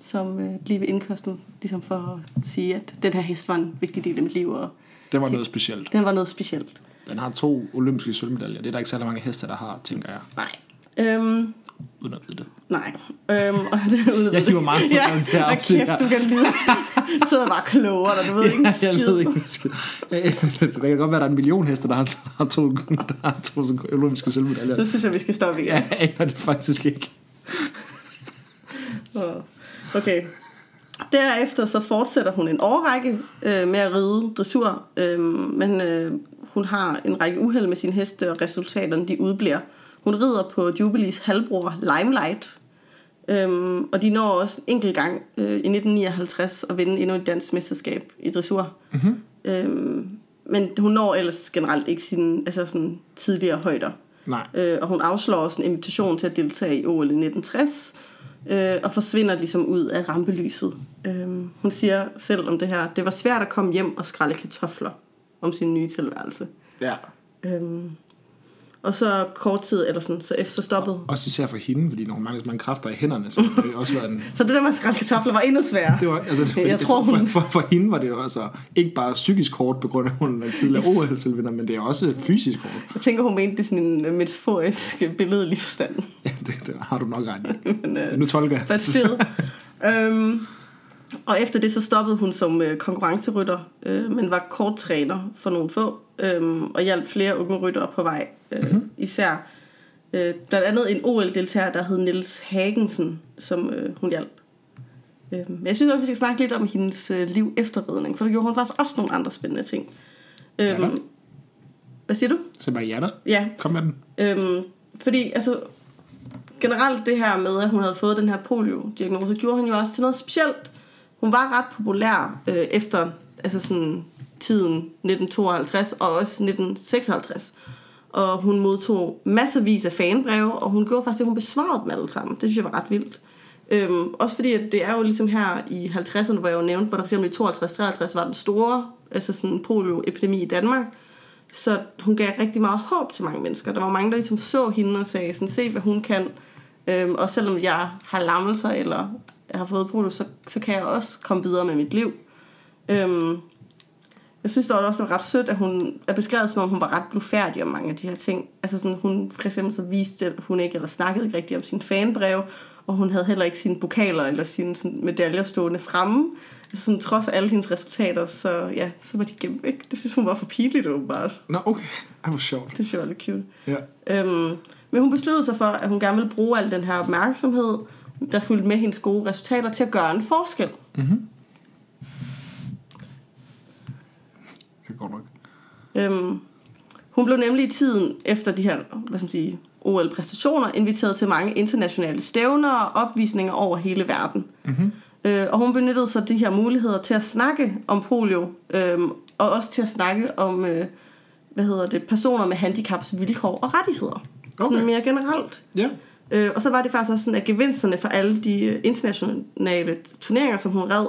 som øh, lige ved indkørslen, ligesom for at sige, at den her hest var en vigtig del af mit liv, og Det var noget specielt. den var noget specielt. Den har to olympiske sølvmedaljer. Det er der ikke særlig mange heste, der har, tænker jeg, Nej. Øhm, uden at vide det. nej. Øhm, og det er uden at Jeg det. meget på ja, den her afsnit kæft, du kan lide. <laughs> sidder bare klogere, og du ved ikke en jeg skid. ved ikke en skid. Det kan godt være, at der er en million heste, der har, har to, der har to sådan olympiske sølvmedaljer. Det synes jeg, vi skal stoppe igen. Jeg aner det faktisk ikke. Okay. Derefter så fortsætter hun en årrække øh, med at ride dressur, øh, men øh, hun har en række uheld med sin heste, og resultaterne de udbliver. Hun rider på Jubilees halvbror Limelight, øh, og de når også en enkelt gang øh, i 1959 at vinde endnu et dansk mesterskab i dressur. Mm-hmm. Øh, men hun når ellers generelt ikke sine altså sådan tidligere højder. Nej. Øh, og hun afslår også en invitation til at deltage i OL i 1960, øh, og forsvinder ligesom ud af rampelyset. Øh, hun siger selv om det her, det var svært at komme hjem og skrælle kartofler om sin nye tilværelse. Ja. Øh, og så kort tid, eller sådan, så efter så stoppede. Også især for hende, fordi når hun mangler så mange kræfter i hænderne, så det også været en... <laughs> Så det der med at skrælle kartofler var endnu sværere. Det var, altså, for, <laughs> Jeg tror, hun- for, for, for, hende var det jo altså ikke bare psykisk hårdt, på grund af, at hun er tidligere OL-vinder, men det er også fysisk hårdt. Jeg tænker, hun mente det sådan en øh, metaforisk billedlig forstand. <laughs> Ja, det, det har du nok ret i. Men, øh, Nu tolker jeg. Øhm, og efter det så stoppede hun som øh, konkurrencerytter, øh, men var kort træner for nogle få, øh, og hjalp flere unge ryttere på vej. Øh, mm-hmm. Især øh, blandt andet en OL-deltager, der hed Niels Hagensen, som øh, hun hjalp. Øh, men jeg synes også, vi skal snakke lidt om hendes øh, liv efter ridning, for der gjorde hun faktisk også nogle andre spændende ting. Ja. Øhm, hvad siger du? Så bare ja da. Ja, Kom med den. Øhm, fordi altså, generelt det her med, at hun havde fået den her polio-diagnose, gjorde hun jo også til noget specielt. Hun var ret populær øh, efter altså sådan, tiden 1952 og også 1956. Og hun modtog masservis af fanbreve, og hun gjorde faktisk det, hun besvarede dem alle sammen. Det synes jeg var ret vildt. Øhm, også fordi, at det er jo ligesom her i 50'erne, hvor jeg jo nævnte, hvor der for i 52-53 var den store altså sådan polioepidemi i Danmark. Så hun gav rigtig meget håb til mange mennesker. Der var mange, der ligesom så hende og sagde, sådan, se hvad hun kan. Øhm, og selvom jeg har lammelser, eller jeg har fået polio, så, så kan jeg også komme videre med mit liv. Øhm, jeg synes dog også, det var ret sødt, at hun er beskrevet, som om hun var ret blufærdig om mange af de her ting. Altså sådan, hun for eksempel så viste, at hun ikke, eller snakkede ikke rigtig om sin fanbrev, og hun havde heller ikke sine pokaler eller sine sådan, medaljer stående fremme. Altså sådan, trods alle hendes resultater, så ja, så var de gemt væk. Det synes hun var for pinligt åbenbart. Nå, okay. Ej, hvor sjovt. Det synes jeg var lidt cute. Ja. Øhm, men hun besluttede sig for, at hun gerne ville bruge al den her opmærksomhed, der fulgte med hendes gode resultater, til at gøre en forskel. Det går nok. Øhm, hun blev nemlig i tiden efter de her, hvad skal man sige, OL-præstationer, inviteret til mange internationale stævner og opvisninger over hele verden. Mm-hmm. Øh, og hun benyttede så de her muligheder til at snakke om polio, øh, og også til at snakke om, øh, hvad hedder det, personer med handicaps vilkår og rettigheder. Okay. Sådan mere generelt. Ja. Øh, og så var det faktisk også sådan, at gevinsterne for alle de øh, internationale turneringer, som hun red,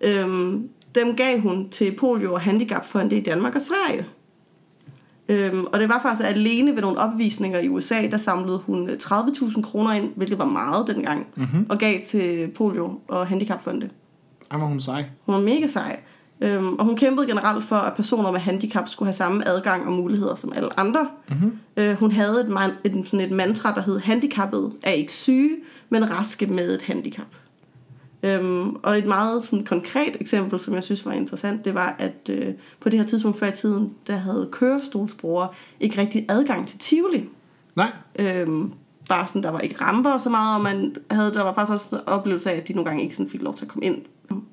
øh, dem gav hun til polio- og handicapfonde i Danmark og Sverige. Øhm, og det var faktisk alene ved nogle opvisninger i USA, der samlede hun 30.000 øh, kroner ind, hvilket var meget dengang, mm-hmm. og gav til polio- og handicapfonde. Var hun sej. Hun var mega sej. Øhm, og hun kæmpede generelt for, at personer med handicap skulle have samme adgang og muligheder som alle andre. Mm-hmm. Øh, hun havde et, man, et, sådan et mantra, der hed, handicappet er ikke syge, men raske med et handicap. Øhm, og et meget sådan, konkret eksempel, som jeg synes var interessant, det var, at øh, på det her tidspunkt før i tiden, der havde kørestolsbrugere ikke rigtig adgang til Tivoli. Nej. Øhm, bare sådan, der var ikke ramper så meget, og man havde, der var faktisk også en oplevelse af, at de nogle gange ikke sådan fik lov til at komme ind.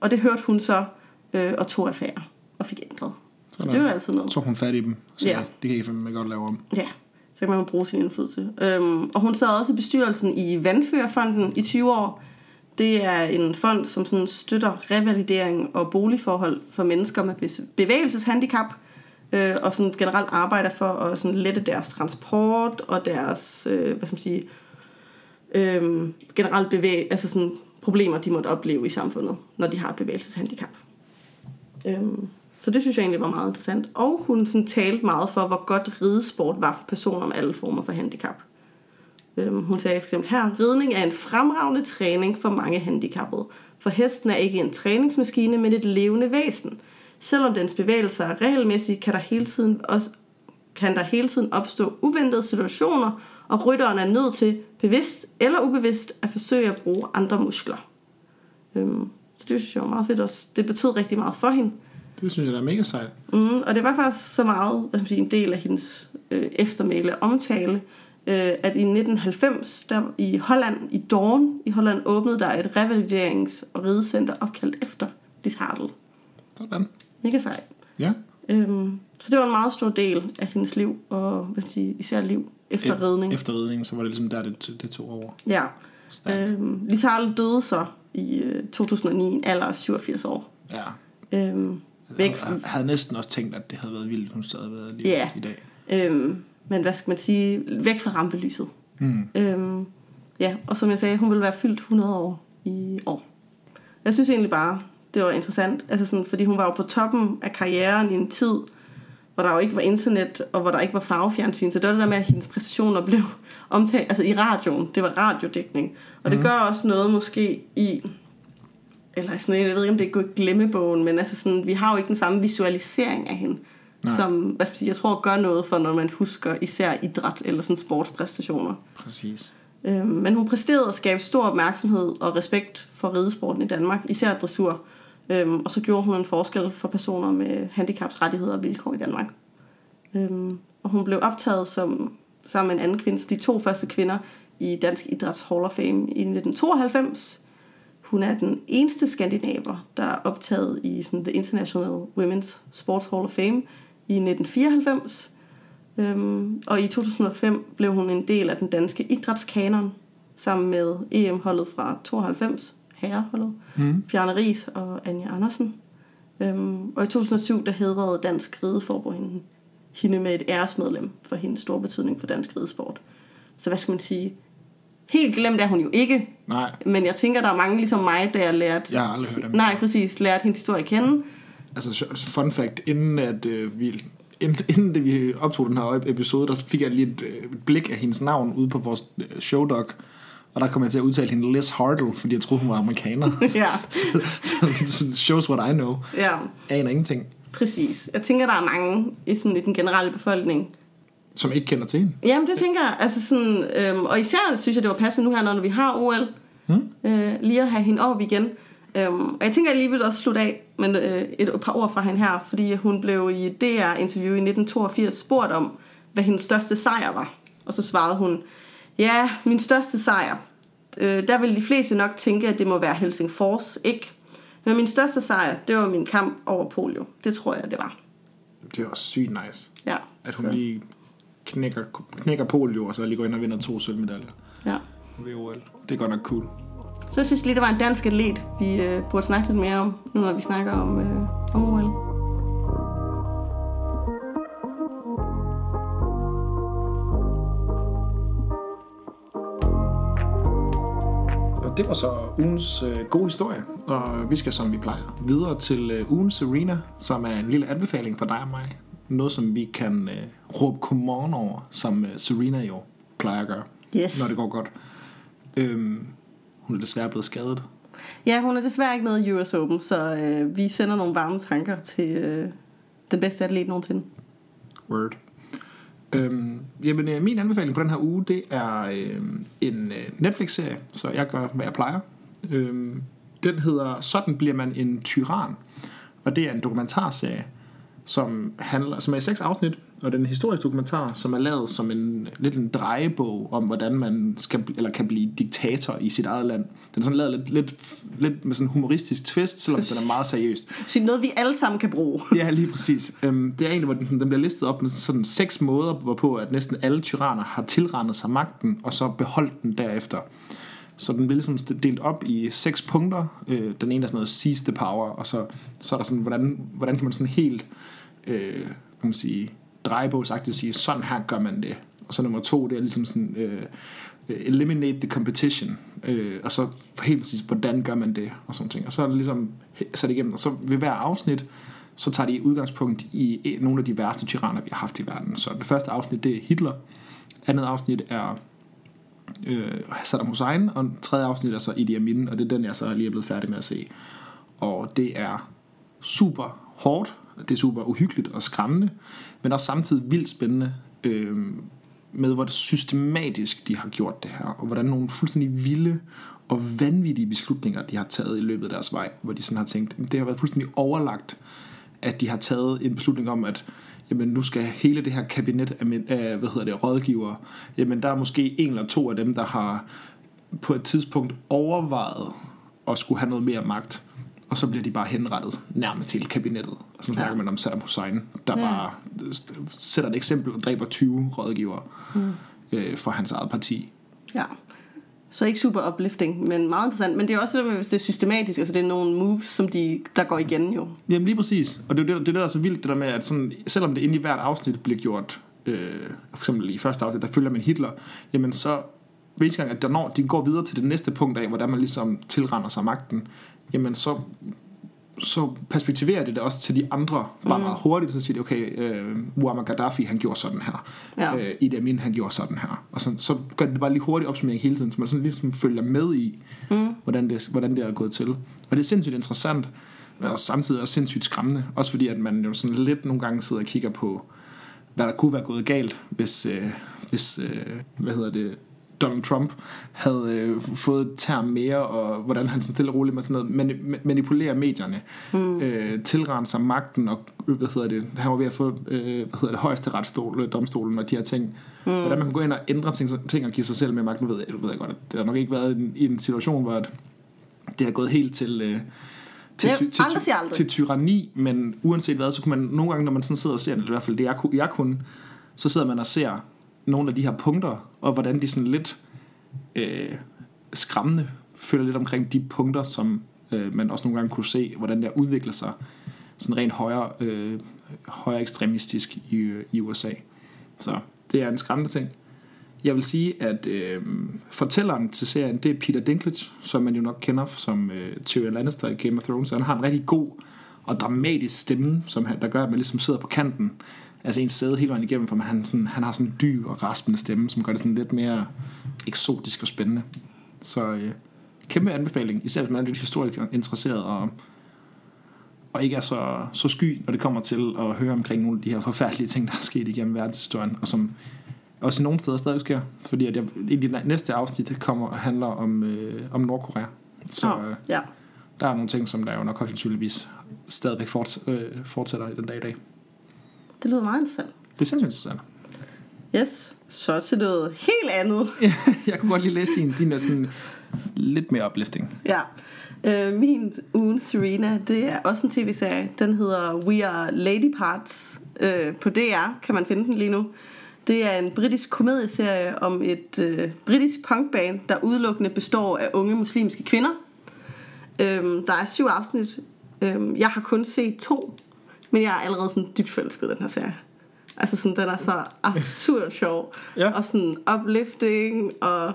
Og det hørte hun så øh, og tog affære og fik ændret. Så, så det var altid noget. Så hun fat i dem, så ja. det kan I fandme godt lave om. Ja, så kan man bruge sin indflydelse. Øhm, og hun sad også i bestyrelsen i Vandførerfonden i 20 år, det er en fond, som sådan støtter revalidering og boligforhold for mennesker med bevægelseshandicap, øh, og sådan generelt arbejder for at sådan lette deres transport og deres, øh, hvad skal man sige, øh, generelt bevæg, altså sådan problemer, de måtte opleve i samfundet, når de har et bevægelseshandicap. Øh, så det synes jeg egentlig var meget interessant. Og hun sådan talte meget for, hvor godt ridesport var for personer med alle former for handicap. Øhm, hun sagde for eksempel her, ridning er en fremragende træning for mange handicappede, for hesten er ikke en træningsmaskine, men et levende væsen. Selvom dens bevægelser er regelmæssige, kan der hele tiden, også, kan der hele tiden opstå uventede situationer, og rytteren er nødt til, bevidst eller ubevidst, at forsøge at bruge andre muskler. Øhm, så det synes jeg var meget fedt også. Det betød rigtig meget for hende. Det synes jeg er mega sejt. Mm, og det var faktisk så meget hvad skal man sige, en del af hendes øh, eftermæle omtale, øh, at i 1990, der i Holland, i Dorn i Holland, åbnede der et revaliderings- og ridecenter opkaldt efter Lis Hartl. Sådan. Mega sej. Ja. Øhm, så det var en meget stor del af hendes liv, og hvad skal sige, især liv efter e- ridning. Efter ridning, så var det ligesom der, det, det tog over. Ja. Øhm, Lis Hartl døde så i øh, 2009, en alder af 87 år. Ja. Øhm, væk jeg, jeg havde næsten også tænkt, at det havde været vildt, hun stadig været liv ja. i dag. Øhm, men hvad skal man sige, væk fra rampelyset. Mm. Øhm, ja, og som jeg sagde, hun vil være fyldt 100 år i år. Jeg synes egentlig bare, det var interessant, altså sådan, fordi hun var jo på toppen af karrieren i en tid, hvor der jo ikke var internet, og hvor der ikke var farvefjernsyn. Så det var det der med, at hendes præstationer blev <laughs> omtalt, altså i radioen, det var radiodækning. Og det mm. gør også noget måske i, eller sådan, jeg ved ikke, om det er gået glemmebogen, men altså sådan, vi har jo ikke den samme visualisering af hende. Nej. som hvad skal jeg, sige, jeg tror gør noget for, når man husker især idræt eller sådan sportspræstationer. Præcis. Øhm, men hun præsterede at skabe stor opmærksomhed og respekt for ridesporten i Danmark, især dressur. Øhm, og så gjorde hun en forskel for personer med handicapsrettigheder og vilkår i Danmark. Øhm, og hun blev optaget som, sammen med en anden kvinde, de to første kvinder i Dansk Idræts Hall of Fame i 1992. Hun er den eneste skandinaver, der er optaget i sådan, The International Women's Sports Hall of Fame, i 1994. Øhm, og i 2005 blev hun en del af den danske idrætskanon, sammen med EM-holdet fra 92, herreholdet, mm. Bjarne Ries og Anja Andersen. Øhm, og i 2007, der hedrede Dansk Rideforbund hende, hende med et æresmedlem for hendes store betydning for dansk ridesport. Så hvad skal man sige? Helt glemt er hun jo ikke. Nej. Men jeg tænker, der er mange ligesom mig, der har lært... Jeg har aldrig hørt dem. Nej, præcis. Lært hendes historie at kende altså fun fact, inden at øh, vi inden, inden vi optog den her episode, der fik jeg lige et, øh, et blik af hendes navn ude på vores øh, showdog. Og der kom jeg til at udtale hende Liz Hartle, fordi jeg troede, hun var amerikaner. <laughs> ja. <laughs> så, så shows what I know. Ja. Aner ingenting. Præcis. Jeg tænker, der er mange i, sådan, i den generelle befolkning, som ikke kender til hende. Jamen, det tænker jeg. Altså sådan, øhm, og især synes jeg, det var passende nu her, når vi har OL. Hmm? Øh, lige at have hende op igen. Øhm, og jeg tænker, at jeg lige vil også slutte af med øh, et, et par ord fra hende her, fordi hun blev i DR-interview i 1982 spurgt om, hvad hendes største sejr var. Og så svarede hun, ja, min største sejr, øh, der vil de fleste nok tænke, at det må være Helsingfors, ikke? Men min største sejr, det var min kamp over polio. Det tror jeg, det var. Det var sygt nice. Ja. At hun så. lige knækker, knækker polio, og så lige går ind og vinder to sølvmedaljer Ja. ved OL. Det er godt nok cool. Så jeg synes lige, der var en dansk atlet, vi øh, burde snakke lidt mere om, nu når vi snakker om, øh, om OL. Det var så ugens øh, gode historie, og vi skal, som vi plejer, videre til øh, ugens Serena, som er en lille anbefaling for dig og mig. Noget, som vi kan øh, råbe command over, som øh, Serena jo plejer at gøre, Yes. når det går godt. Øhm, hun er desværre blevet skadet. Ja, hun er desværre ikke med i US Open, så øh, vi sender nogle varme tanker til øh, den bedste atlet nogensinde. Word. Øhm, jamen, øh, min anbefaling på den her uge, det er øh, en øh, Netflix-serie, så jeg gør, hvad jeg plejer. Øhm, den hedder Sådan bliver man en tyran, og det er en dokumentarserie, som, handler, som er i seks afsnit, og det er en historisk dokumentar, som er lavet som en lidt en drejebog om, hvordan man skal, eller kan blive diktator i sit eget land. Den er sådan lavet lidt, lidt, lidt med sådan en humoristisk twist, selvom den er meget seriøs. Så noget, vi alle sammen kan bruge. Ja, lige præcis. Øhm, det er egentlig, hvor den, den bliver listet op med sådan seks måder, hvorpå at næsten alle tyranner har tilrendet sig magten, og så beholdt den derefter. Så den bliver ligesom delt op i seks punkter. Øh, den ene er sådan noget seize the power, og så, så er der sådan, hvordan, hvordan kan man sådan helt, øh, kan man sige, drejebogsagtigt sige, sådan her gør man det. Og så nummer to, det er ligesom sådan, øh, øh, eliminate the competition. Øh, og så helt præcis, hvordan gør man det, og sådan ting. Og så er det ligesom sat igennem, og så ved hver afsnit, så tager de udgangspunkt i e, nogle af de værste tyranner, vi har haft i verden. Så det første afsnit, det er Hitler. Andet afsnit er øh, Saddam Hussein, og tredje afsnit er så Idi Amin, og det er den, jeg så lige er blevet færdig med at se. Og det er super hårdt, det er super uhyggeligt og skræmmende, men også samtidig vildt spændende øh, med, hvor systematisk de har gjort det her, og hvordan nogle fuldstændig vilde og vanvittige beslutninger, de har taget i løbet af deres vej, hvor de sådan har tænkt, det har været fuldstændig overlagt, at de har taget en beslutning om, at jamen nu skal hele det her kabinet af, af hvad hedder det, rådgivere, jamen der er måske en eller to af dem, der har på et tidspunkt overvejet at skulle have noget mere magt, og så bliver de bare henrettet nærmest hele kabinettet. Og så snakker Ja. man om Saddam Hussein, der Ja. bare sætter et eksempel og dræber 20 rådgivere mm. øh, for hans eget parti. Ja. Så ikke super uplifting, men meget interessant. Men det er også det, hvis det er systematisk, altså det er nogle moves, som de, der går igen jo. Jamen lige præcis. Og det er jo det, det, er der er så vildt, det der med, at sådan, selvom det inde i hvert afsnit bliver gjort, øh, for eksempel i første afsnit, der følger man Hitler, jamen så hver gang, at der når de går videre til det næste punkt af, hvordan man ligesom tilrender sig magten, jamen så så perspektiverer det det også til de andre bare meget hurtigt, så siger de, okay, øh, Muammar Gaddafi, han gjorde sådan her. Ja. Øh, Idi Amin, han gjorde sådan her. Og så, så gør det bare lige hurtigt opsummering hele tiden, så man sådan ligesom følger med i, mm. hvordan, det, hvordan det er gået til. Og det er sindssygt interessant, men også samtidig også sindssygt skræmmende. Også fordi, at man jo sådan lidt nogle gange sidder og kigger på, hvad der kunne være gået galt, hvis, øh, hvis øh, hvad hedder det, Donald Trump havde øh, fået et term mere, og hvordan han sådan stille og roligt med sådan noget, mani- manipulerer medierne, mm. øh, tilrende sig magten, og øh, hvad hedder det, han var ved at få, øh, hvad hedder det, højeste retsstol, øh, domstolen, og de her ting. Mm. Hvordan man kan gå ind og ændre ting, ting og give sig selv med magten, ved, jeg, ved jeg godt, at det har nok ikke været en, i en situation, hvor det har gået helt til... Øh, til, ty- til, aldrig. til tyranni, men uanset hvad, så kunne man nogle gange, når man sådan sidder og ser det, i hvert fald det jeg, ku- jeg kunne, så sidder man og ser nogle af de her punkter, og hvordan de sådan lidt øh, skræmmende føler lidt omkring de punkter, som øh, man også nogle gange kunne se, hvordan der udvikler sig sådan rent højere, øh, højere ekstremistisk i, øh, i USA. Så det er en skræmmende ting. Jeg vil sige, at øh, fortælleren til serien, det er Peter Dinklage, som man jo nok kender som øh, Tyrion Lannister i Game of Thrones. Han har en rigtig god og dramatisk stemme, som han, der gør, at man ligesom sidder på kanten altså ens sæde hele vejen igennem, for han, sådan, han har sådan en dyb og raspende stemme, som gør det sådan lidt mere eksotisk og spændende. Så øh, kæmpe anbefaling, især hvis man er lidt historisk interesseret og, og ikke er så, så sky, når det kommer til at høre omkring nogle af de her forfærdelige ting, der er sket igennem verdenshistorien, og som også nogle steder stadig sker, fordi at jeg, i det næste afsnit kommer handler om, øh, om Nordkorea. Så øh, ja. der er nogle ting, som der jo nok højst sandsynligvis stadigvæk forts, øh, fortsætter i den dag i dag. Det lyder meget interessant. Det er sindssygt interessant. Yes, så til noget helt andet. <laughs> jeg kunne godt lige læse din, din sådan lidt mere uplifting. Ja. Øh, min ugen Serena, det er også en tv-serie. Den hedder We Are Lady Parts. Øh, på DR kan man finde den lige nu. Det er en britisk komedieserie om et øh, britisk punkband, der udelukkende består af unge muslimske kvinder. Øhm, der er syv afsnit. Øhm, jeg har kun set to, men jeg er allerede sådan dybt forelsket den her serie. Altså sådan, den er så absurd sjov. Ja. Og sådan uplifting, og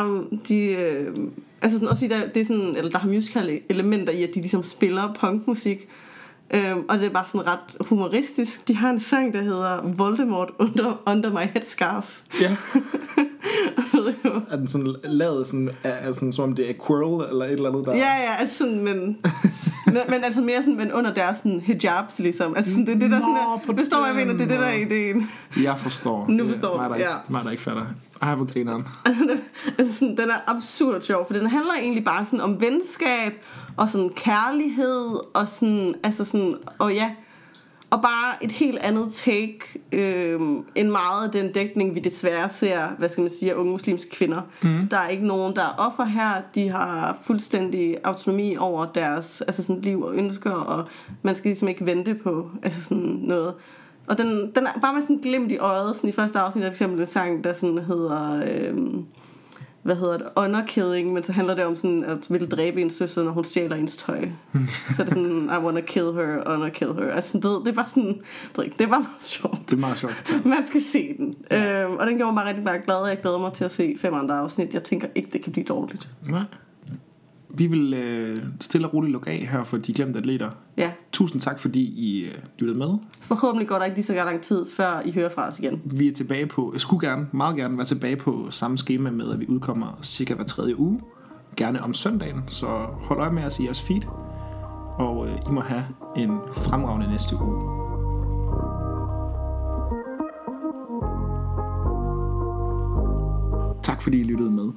um, de... Øh, altså sådan, også fordi der, det er sådan, eller der har musical elementer i, at de ligesom spiller punkmusik. Øhm, og det er bare sådan ret humoristisk. De har en sang, der hedder Voldemort under, under my headscarf. Ja. <laughs> er den sådan lavet sådan, er, er sådan, som om det er Quirrell eller et eller andet, der... Ja, ja, altså sådan, men, <laughs> men, men altså mere sådan, men under deres sådan, hijabs, ligesom. Altså sådan, det er det, der sådan Nå, er, på det står, hvad jeg mener, det er det, der er ideen. Jeg forstår. Nu Det er forstår mig, du, der ikke, ja. mig, der ikke fatter. Ej, hvor grineren. altså sådan, den er absurd sjov, for den handler egentlig bare sådan om venskab, og sådan kærlighed, og sådan, altså sådan, og ja, og bare et helt andet take, øh, end meget af den dækning, vi desværre ser, hvad skal man sige, af unge muslimske kvinder. Mm. Der er ikke nogen, der er offer her. De har fuldstændig autonomi over deres altså sådan, liv og ønsker, og man skal ligesom ikke vente på altså sådan noget. Og den, den er bare med sådan glimt i øjet. Sådan I første afsnit er for eksempel en sang, der sådan hedder... Øh, hvad hedder det, underkilling, men så handler det om sådan, at ville dræbe en søster, når hun stjæler ens tøj. <laughs> så er det sådan, I wanna kill her, underkill her. Altså, det, det er bare sådan, det er, det er bare meget sjovt. Det er meget sjovt. Man skal se den. Øhm, og den gjorde mig rigtig bare glad, og jeg glæder mig til at se fem andre afsnit. Jeg tænker ikke, det kan blive dårligt. Nej. Vi vil øh, stille og roligt lukke af her for de glemte atleter. Ja, Tusind tak, fordi I øh, lyttede med. forhåbentlig går der ikke lige så lang tid, før I hører fra os igen. Vi er tilbage på, jeg skulle gerne, meget gerne være tilbage på samme schema med, at vi udkommer cirka hver tredje uge. Gerne om søndagen, så hold øje med os i jeres feed. Og øh, I må have en fremragende næste uge. Tak fordi I lyttede med.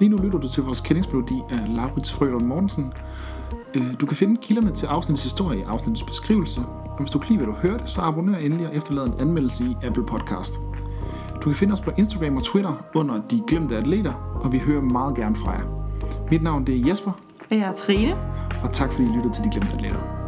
Lige nu lytter du til vores kendingsmelodi af Laurits Frølund Mortensen. Øh, Du kan finde kilderne til afsnittets historie i afsnittets beskrivelse. Og hvis du kan lide, hvad du hørte, så abonner endelig og efterlad en anmeldelse i Apple Podcast. Du kan finde os på Instagram og Twitter under De Glemte Atleter, og vi hører meget gerne fra jer. Mit navn det er Jesper, Og jeg er Trine. og tak fordi I lyttede til De Glemte Atleter.